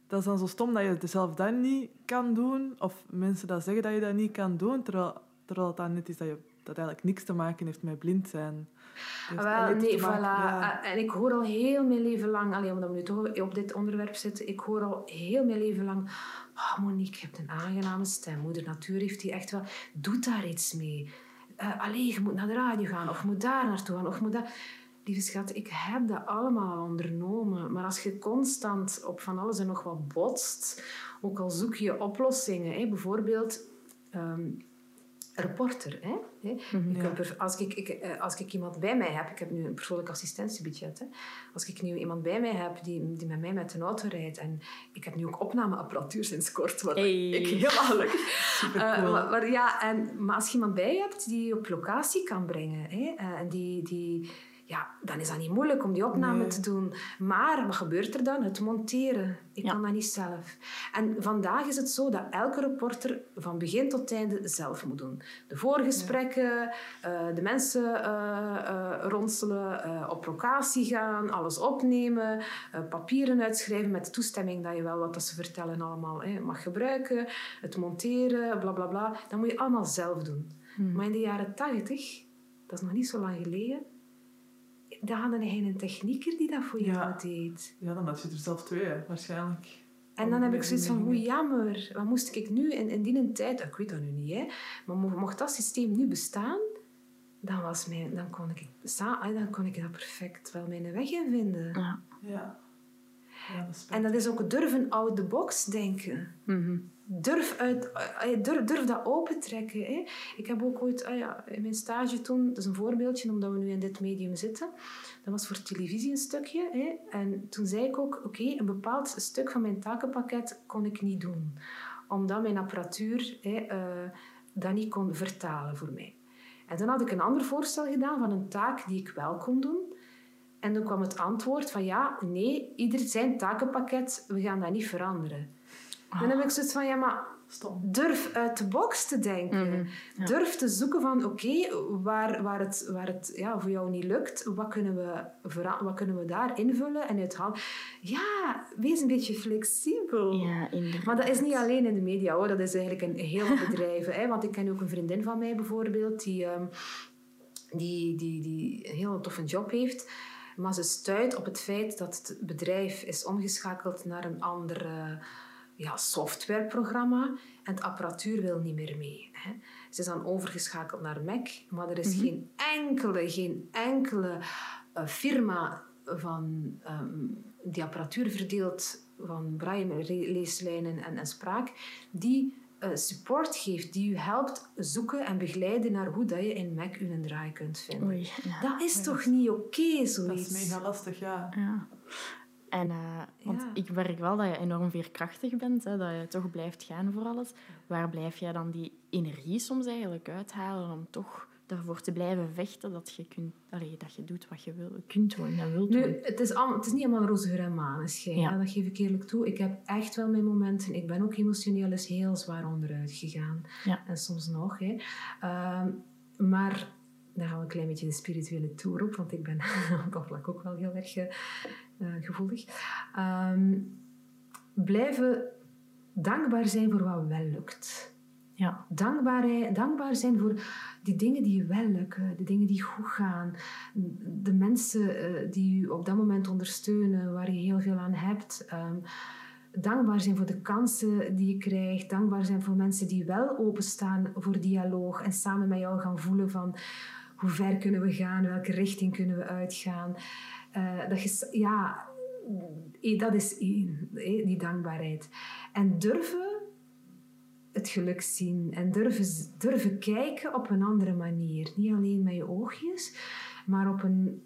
dat is dan zo stom dat je het zelf dan niet kan doen of mensen dat zeggen dat je dat niet kan doen, terwijl, terwijl het dan net is dat je dat eigenlijk niks te maken heeft met blind zijn. Heeft Ah, Wel, nee, voilà. ja. Ah, En ik hoor al heel mijn leven lang, alleen omdat we nu toch op dit onderwerp zitten, ik hoor al heel mijn leven lang, oh Monique, je hebt een aangename stem. Moeder Natuur heeft die echt wel, doe daar iets mee. eh allee, je moet naar de radio gaan, of je moet daar naartoe gaan, of moet daar... Lieve schat, ik heb dat allemaal ondernomen. Maar als je constant op van alles en nog wat botst, ook al zoek je oplossingen, hè, bijvoorbeeld... ehm, reporter. Hè? Er- als, ik, ik, eh, als ik iemand bij mij heb, ik heb nu een persoonlijk assistentiebudget. Hè? Als ik nu iemand bij mij heb die, die met mij met een auto rijdt en ik heb nu ook opnameapparatuur sinds kort, Hey. ik gelukkig. [LAUGHS] Supercool. Eh, maar, maar ja, en, maar als je iemand bij je hebt die je op locatie kan brengen, hè, eh, en die, die, ja, dan is dat niet moeilijk om die opname Nee. te doen. Maar wat gebeurt er dan? Het monteren. Ik Ja. kan dat niet zelf. En vandaag is het zo dat elke reporter van begin tot einde zelf moet doen. De voorgesprekken, eh, de mensen eh, ronselen, op locatie gaan, alles opnemen, papieren uitschrijven met toestemming dat je wel wat dat ze vertellen allemaal hè, mag gebruiken, het monteren, bla bla bla. Dat moet je allemaal zelf doen. Maar in de jaren tachtig, dat is nog niet zo lang geleden, daar hadden we geen technieker die dat voor jou Ja. deed. Ja, dan had je er zelf twee, hè, waarschijnlijk. En dan heb ik zoiets van, hoe jammer. Wat moest ik nu in, in die tijd... Ik weet dat nu niet, hè. Maar mo- mocht dat systeem nu bestaan, dan, was mijn, dan, kon, ik, ah, dan kon ik dat perfect wel mijn weg in vinden. Ja. Ja. Ja, dat En dat is ook durven out the box denken. Mhm. Durf, uit, eh, durf, durf dat opentrekken. Hè. Ik heb ook ooit, ah ja, in mijn stage toen, dat is een voorbeeldje omdat we nu in dit medium zitten, dat was voor televisie een stukje. Hè. En toen zei ik ook, oké, een bepaald stuk van mijn takenpakket kon ik niet doen. Omdat mijn apparatuur hè, eh, dat niet kon vertalen voor mij. En toen had ik een ander voorstel gedaan van een taak die ik wel kon doen. En toen kwam het antwoord van ja, nee, ieder zijn takenpakket, we gaan dat niet veranderen. Dan heb ik zoiets van, ja, maar Stom. durf uit de box te denken. Durf te zoeken van, oké, waar, waar het, waar het ja, voor jou niet lukt, wat kunnen we, wat kunnen we daar invullen en uithalen? Ja, wees een beetje flexibel. Ja. Maar dat is niet alleen in de media, hoor. dat is eigenlijk in heel veel bedrijven. hè. Want ik ken ook een vriendin van mij bijvoorbeeld, die, ehm, die, die, die een heel toffe job heeft. Maar ze stuit op het feit dat het bedrijf is omgeschakeld naar een ander eh, ja, softwareprogramma. En het apparatuur wil niet meer mee. Hè. Ze is dan overgeschakeld naar Mac. Maar er is geen enkele, geen enkele eh, firma van, ehm, die apparatuur verdeelt van braille-leeslijnen en, en spraak, die eh, support geeft, die u helpt zoeken en begeleiden naar hoe dat je in Mac een draai kunt vinden. Oei, ja. Dat is toch niet oké, Dat zoiets? is mega lastig, ja. Ja. En, eh, want Ja. ik merk wel dat je enorm veerkrachtig bent, hè, dat je toch blijft gaan voor alles. Waar blijf jij dan die energie soms eigenlijk uithalen om toch daarvoor te blijven vechten dat je, kunt, allee, dat je doet wat je wil, kunt doen en wilt Nu, doen? het is, allemaal, het is niet allemaal roze geur en maneschijn. Ja. Dat geef ik eerlijk toe. Ik heb echt wel mijn momenten. Ik ben ook emotioneel eens heel zwaar onderuit gegaan. Ja. En soms nog. Hè. Ehm, maar daar gaan we een klein beetje de spirituele toer op. Want ik ben [LAUGHS] op dat vlak ook wel heel erg eh, gevoelig. Ehm, blijven dankbaar zijn voor wat wel lukt. Ja. Dankbaar, dankbaar zijn voor die dingen die wel lukken, de dingen die goed gaan, de mensen eh, die u op dat moment ondersteunen, waar je heel veel aan hebt. Ehm, dankbaar zijn voor de kansen die je krijgt. Dankbaar zijn voor mensen die wel openstaan voor dialoog en samen met jou gaan voelen van hoe ver kunnen we gaan, welke richting kunnen we uitgaan. Eh, dat je, ja, eh, dat is één, die dankbaarheid. En durven het geluk zien en durven, durven kijken op een andere manier. Niet alleen met je oogjes, maar op een,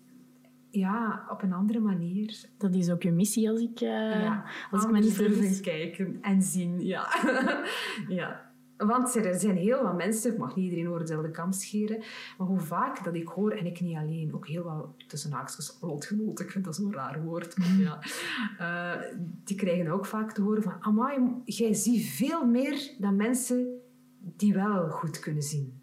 ja, op een andere manier. Dat is ook je missie als ik, eh Ja, als ik me niet durven kijken en zien. Ja. [LAUGHS] ja. Want er zijn heel wat mensen, ik mag niet iedereen over dezelfde kam scheren, maar hoe vaak dat ik hoor, en ik niet alleen, ook heel wel tussen haakjes lotgenoten, ik vind dat zo'n raar woord, maar ja, [LAUGHS] eh, die krijgen ook vaak te horen van, amai, jij ziet veel meer dan mensen die wel goed kunnen zien.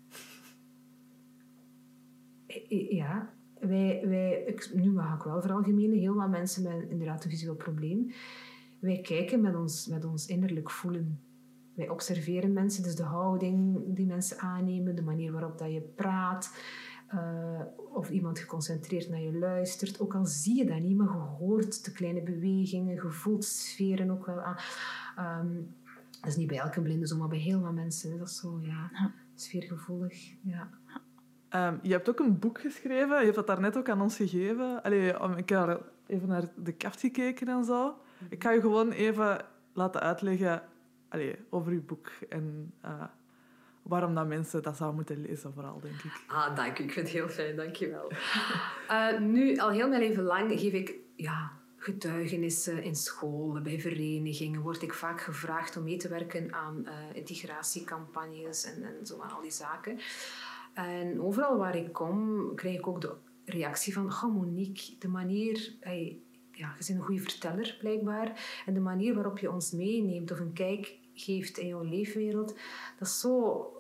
Eh, eh, Ja, wij, wij, ik, nu mag ik wel veralgemenen, heel wat mensen met inderdaad een visueel probleem. Wij kijken met ons, met ons innerlijk voelen. Wij observeren mensen, dus de houding die mensen aannemen, de manier waarop dat je praat, eh, of iemand geconcentreerd naar je luistert. Ook al zie je dat niet, maar je hoort de kleine bewegingen, je voelt sferen ook wel aan. Ehm, dat is niet bij elke blinde zo, maar bij heel wat mensen. Dat is zo, ja, Ja. sfeergevoelig. Ja. Ehm, je hebt ook een boek geschreven. Je hebt dat daarnet ook aan ons gegeven. Allee, ik heb even naar de kaft gekeken en zo. Ik ga je gewoon even laten uitleggen allee, over je boek. En uh, waarom dat mensen dat zouden moeten lezen, vooral, denk ik. Ah, dank u. Ik vind het heel fijn. Dank je wel. uh, [LAUGHS] nu, al heel mijn leven lang geef ik... Ja, getuigenissen in scholen, bij verenigingen, word ik vaak gevraagd om mee te werken aan uh, integratiecampagnes en, en zo al die zaken. En overal waar ik kom, krijg ik ook de reactie van, oh Monique, de manier, hey, ja, je bent een goede verteller blijkbaar, en de manier waarop je ons meeneemt of een kijk geeft in jouw leefwereld, dat is zo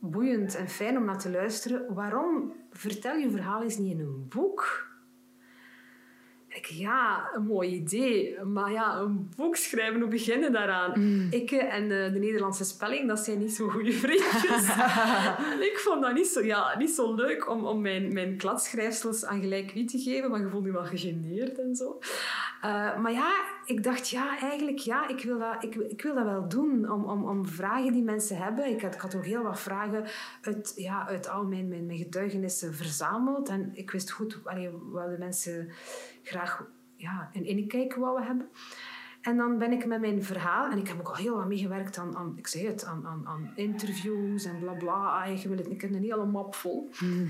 boeiend en fijn om naar te luisteren. Waarom vertel je verhaal eens niet in een boek? Ja, een mooi idee. Maar ja, een boek schrijven, hoe beginnen daaraan? Mm. Ik en de, de, Nederlandse spelling, dat zijn niet zo goede [LAUGHS] vriendjes. [LAUGHS] ik vond dat niet zo, ja, niet zo leuk om, om mijn, mijn kladschrijfsels aan gelijk wie te geven, maar je voelde je wel gegeneerd en zo. Uh, maar ja, ik dacht, ja, eigenlijk, ja, ik wil dat, ik, ik wil dat wel doen. Om, om, om vragen die mensen hebben. Ik had, ik had ook heel wat vragen uit, ja, uit al mijn, mijn, mijn getuigenissen verzameld. En ik wist goed allee, wat de mensen graag ja, een inkijk wouden hebben. En dan ben ik met mijn verhaal, en ik heb ook al heel wat meegewerkt aan, aan ik zeg het, aan, aan, aan interviews en bla bla. Je wil het, ik heb een hele map vol. Hmm.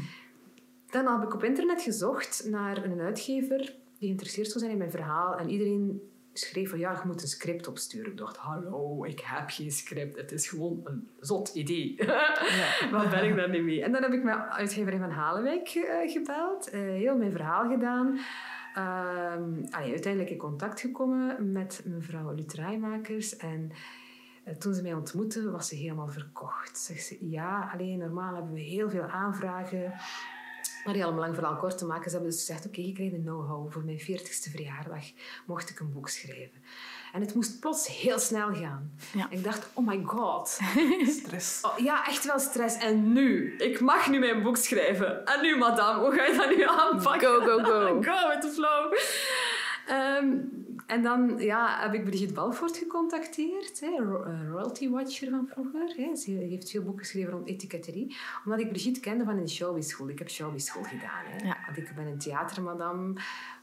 Dan heb ik op internet gezocht naar een uitgever die geïnteresseerd zou zijn in mijn verhaal. En iedereen schreef van ja, je moet een script opsturen. Ik dacht, hallo, ik heb geen script. Het is gewoon een zot idee. [LAUGHS] Ja. Wat ben ik daar niet mee? En dan heb ik mijn uitgever van Halenwijk uh, gebeld. Uh, heel mijn verhaal gedaan. Um, uiteindelijk in contact gekomen met mevrouw Lutrijmakers. En uh, toen ze mij ontmoette, was ze helemaal verkocht. Zegt ze, ja, alleen normaal hebben we heel veel aanvragen. Maar heel lang verhaal kort te maken, ze hebben dus gezegd, oké, okay, ik kreeg de know-how. Voor mijn 40ste verjaardag mocht ik een boek schrijven. En het moest plots heel snel gaan. Ja. Ik dacht, oh my god. [LAUGHS] Stress. Oh, ja, echt wel stress. En nu? Ik mag nu mijn boek schrijven. En nu, madame, hoe ga je dat nu aanpakken? Go, go, go. [LAUGHS] go with the flow. Um, en dan ja, heb ik Brigitte Balvoort gecontacteerd, hè, royalty watcher van vroeger. Hè. Ze heeft veel boeken geschreven rond etiketterie. Omdat ik Brigitte kende van een showbiz-school. Ik heb showbiz-school gedaan. Hè. Ja. Ik ben een theatermadam,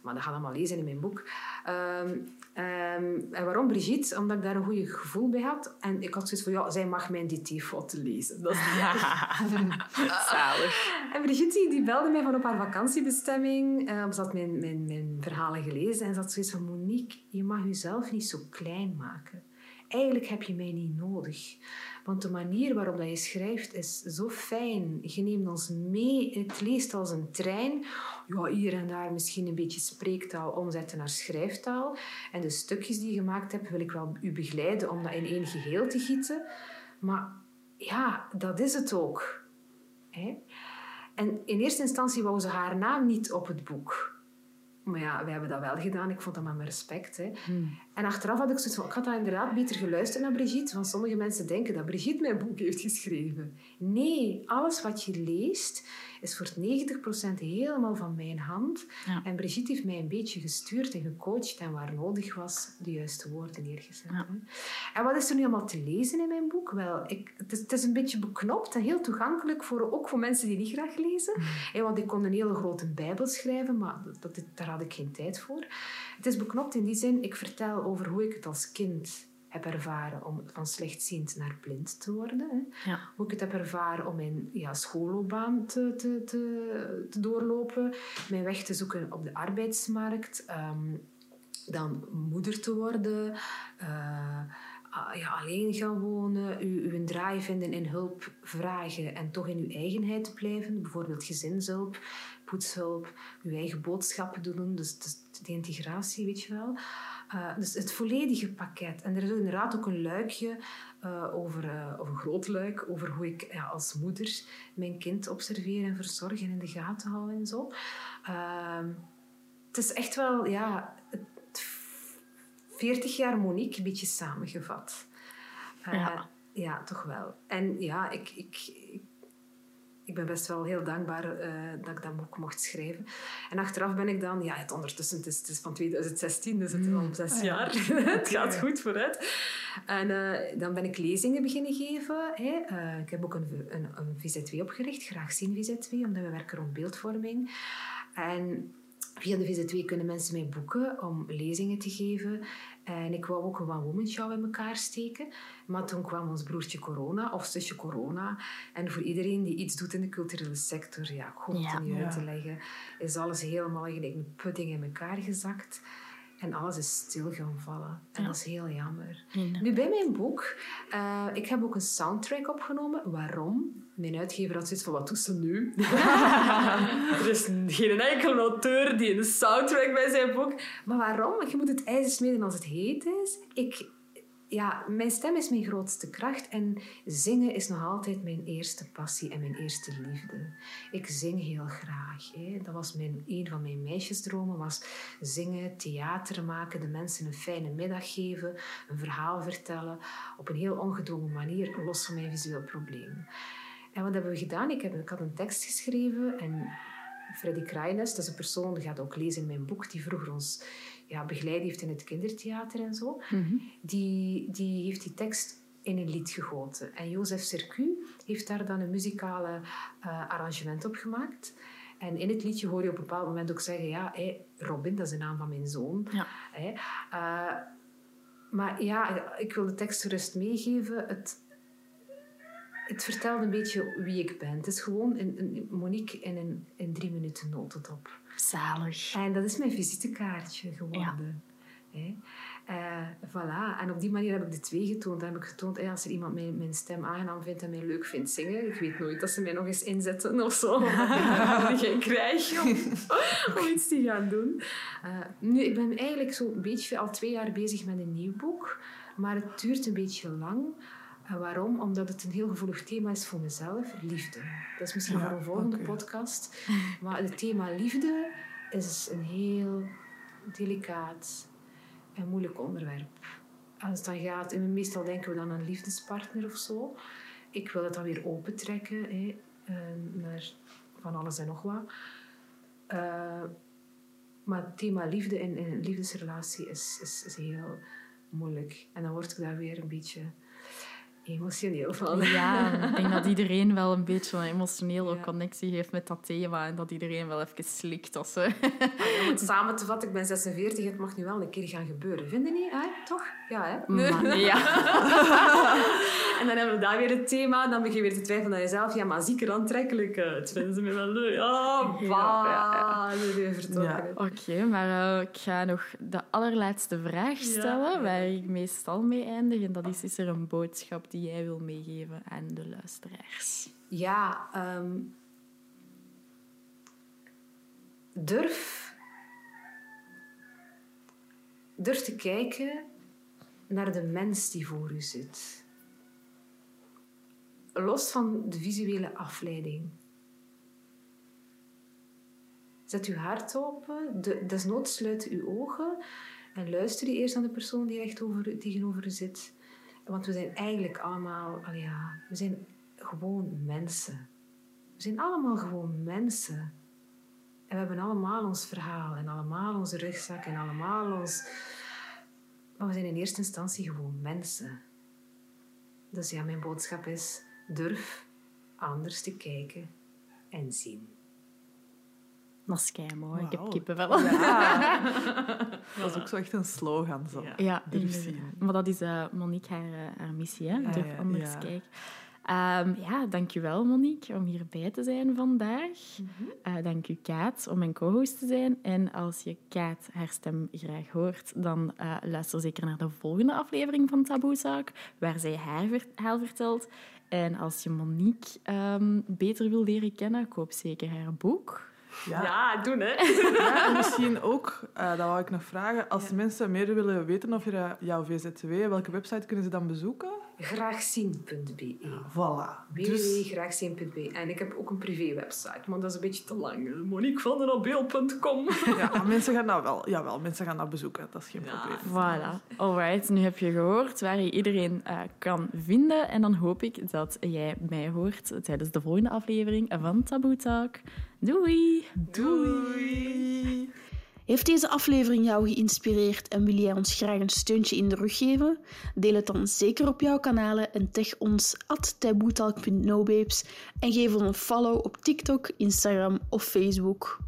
maar dat gaat allemaal lezen in mijn boek. Um, Um, en waarom Brigitte? Omdat ik daar een goed gevoel bij had. En ik had zoiets van, ja, zij mag mijn DT-foto lezen. Dat is [LAUGHS] Zalig. En Brigitte die belde mij van op haar vakantiebestemming. Um, ze had mijn, mijn, mijn verhalen gelezen. En ze had zoiets van, Monique, je mag jezelf niet zo klein maken. Eigenlijk heb je mij niet nodig. Want de manier waarop dat je schrijft is zo fijn. Je neemt ons mee. Het leest als een trein. Ja, hier en daar misschien een beetje spreektaal omzetten naar schrijftaal. En de stukjes die je gemaakt hebt, wil ik wel u begeleiden om dat in één geheel te gieten. Maar ja, dat is het ook. En in eerste instantie wou ze haar naam niet op het boek. Maar ja, we hebben dat wel gedaan. Ik vond dat met mijn respect. Hè. Hmm. En achteraf had ik zoiets van... Ik had dat inderdaad beter geluisterd naar Brigitte. Want sommige mensen denken dat Brigitte mijn boek heeft geschreven. Nee, alles wat je leest is voor 90% helemaal van mijn hand. En Brigitte heeft mij een beetje gestuurd en gecoacht. En waar nodig was, de juiste woorden neergezet. En wat is er nu allemaal te lezen in mijn boek? Wel, ik, het, is, het is een beetje beknopt en heel toegankelijk. Voor, ook voor mensen die niet graag lezen. Mm. want ik kon een hele grote bijbel schrijven. Maar dat, daar had ik geen tijd voor. Het is beknopt in die zin, ik vertel over hoe ik het als kind heb ervaren om van slechtziend naar blind te worden. Hè. Ja. Hoe ik het heb ervaren om mijn ja, schoolloopbaan te, te, te, te, doorlopen, mijn weg te zoeken op de arbeidsmarkt, um, dan moeder te worden, uh, ja, alleen gaan wonen, u, uw draai vinden in hulp vragen en toch in uw eigenheid te blijven, bijvoorbeeld gezinshulp, poetshulp, uw eigen boodschappen doen, dus, dus de integratie, weet je wel. Uh, dus het volledige pakket. En er is inderdaad ook een luikje uh, over, uh, of een groot luik, over hoe ik ja, als moeder mijn kind observeer en verzorg en in de gaten hou en zo. Ehm, het is echt wel, ja, 40 jaar Monique, een beetje samengevat. Ja. ja, toch wel. En ja, ik, ik ik ben best wel heel dankbaar eh, dat ik dat boek mocht schrijven. En achteraf ben ik dan, ja, het ondertussen, het is, het is van 2016, dus het is al zes Ah, ja. jaar. [LAUGHS] het gaat goed vooruit. En eh, dan ben ik lezingen beginnen geven. Hè. Eh, ik heb ook een, een, een VZ2 opgericht, graag zien VZ2, omdat we werken rond beeldvorming. En via de VZ2 kunnen mensen mij boeken om lezingen te geven. En ik wou ook een One Woman Show in elkaar steken. Maar toen kwam ons broertje corona, of zusje corona. En voor iedereen die iets doet in de culturele sector, ja, ik hoef het Ja. er niet uit te leggen, is alles helemaal gelijk een pudding in elkaar gezakt. En alles is stil gaan vallen. En Ja. dat is heel jammer. Nu, bij mijn boek, eh, ik heb ook een soundtrack opgenomen. Waarom? Mijn uitgever had zoiets van, wat doet ze nu? [LAUGHS] er is geen enkele auteur die een soundtrack bij zijn boek... Maar waarom? Je moet het ijzer smeden als het heet is. Ik, ja, mijn stem is mijn grootste kracht en zingen is nog altijd mijn eerste passie en mijn eerste liefde. Ik zing heel graag. Hè. Dat was mijn, een van mijn meisjesdromen, was zingen, theater maken, de mensen een fijne middag geven, een verhaal vertellen, op een heel ongedwongen manier, los van mijn visueel probleem. En wat hebben we gedaan? Ik, heb, ik had een tekst geschreven en Freddy Kraaienest, dat is een persoon, die gaat ook lezen in mijn boek, die vroeger ons ja, begeleid heeft in het kindertheater en zo. Die, die heeft die tekst in een lied gegoten. En Jozef Sercu heeft daar dan een muzikale eh, arrangement op gemaakt. En in het liedje hoor je op een bepaald moment ook zeggen... Ja, hé, Robin, dat is de naam van mijn zoon. Ja. Eh, maar ja, ik wil de tekst gerust meegeven. Het, het vertelt een beetje wie ik ben. Het is gewoon een, een Monique in, een, in drie minuten notendop. Zalig. En dat is mijn visitekaartje geworden. Hè. Eh, voilà. En op die manier heb ik de twee getoond. Dan heb ik getoond, eh, als er iemand mijn, mijn stem aangenaam vindt en mij leuk vindt zingen, ik weet nooit dat ze mij nog eens inzetten of zo. Ik heb geen krijg om, om iets te gaan doen. Eh, nu, ik ben eigenlijk zo'n beetje al twee jaar bezig met een nieuw boek. Maar het duurt een beetje lang. En waarom? Omdat het een heel gevoelig thema is voor mezelf. Liefde. Dat is misschien Ja, voor een volgende podcast. Maar het thema liefde is een heel delicaat en moeilijk onderwerp. Als het dan gaat, en meestal denken we dan aan een liefdespartner of zo. Ik wil het dan weer opentrekken hè, eh, naar van alles en nog wat. Eh, maar het thema liefde in, in een liefdesrelatie is, is, is heel moeilijk. En dan word ik daar weer een beetje emotioneel van. Ja, [LAUGHS] ik denk dat iedereen wel een beetje een emotionele Ja. connectie heeft met dat thema en dat iedereen wel even slikt als ze... Ah, Om het [LAUGHS] samen te vatten, ik ben 46, het mag nu wel een keer gaan gebeuren. Vind je niet? Hè? Toch? Ja, hè? Maar, [LAUGHS] ja. En dan hebben we daar weer het thema. Dan begin je weer te twijfelen aan jezelf. Ja, maar zie ik er aantrekkelijk uit? Vinden ze me wel leuk? Oh, Ja, bah. Weer vertrokken. Ja. Oké, maar eh, ik ga nog de allerlaatste vraag stellen, Ja. waar ik meestal mee eindig. En dat is, is er een boodschap die jij wil meegeven aan de luisteraars? Ja, ehm, durf, durf te kijken naar de mens die voor u zit. Los van de visuele afleiding. Zet uw hart open, de, desnoods sluit uw ogen en luister je eerst naar de persoon die recht over, tegenover u zit. Want we zijn eigenlijk allemaal, al ja, we zijn gewoon mensen. We zijn allemaal gewoon mensen. En we hebben allemaal ons verhaal en allemaal onze rugzak en allemaal ons... Maar we zijn in eerste instantie gewoon mensen. Dus ja, mijn boodschap is, durf anders te kijken en zien. Dat is mooi. Ik heb kippenvel. Ja. [LAUGHS] Dat is ook zo echt een slogan. Zo. Ja. Maar dat is eh, Monique haar, eh, haar missie, hè? Ah, Durf ja, anders ja. kijken. Ehm, ja, dankjewel Monique om hierbij te zijn vandaag. Eh, dank u Kaat om mijn co-host te zijn. En als je Kaat haar stem graag hoort, dan eh, luister zeker naar de volgende aflevering van Taboezaak, waar zij haar verhaal vertelt. En als je Monique ehm, beter wil leren kennen, koop zeker haar boek. Ja. doen hè. Ja, en [LAUGHS] misschien ook, eh, dat wou ik nog vragen, als mensen meer willen weten over jouw VZW, welke website kunnen ze dan bezoeken? www.graagzien.be. Voilà. Dus, www.graagzien.be. En ik heb ook een privé-website, maar dat is een beetje te lang. Moniquevandenabeel.com. [LAUGHS] [LAUGHS] ja, mensen gaan dat wel. Jawel, mensen gaan dat bezoeken. Dat is geen probleem. Voilà. Alright, nu heb je gehoord waar je iedereen eh, kan vinden. En dan hoop ik dat jij mij hoort tijdens de volgende aflevering van Taboe Talk. Doei! Doei! Heeft deze aflevering jou geïnspireerd en wil jij ons graag een steuntje in de rug geven? Deel het dan zeker op jouw kanalen en tag ons at en geef ons een follow op TikTok, Instagram of Facebook.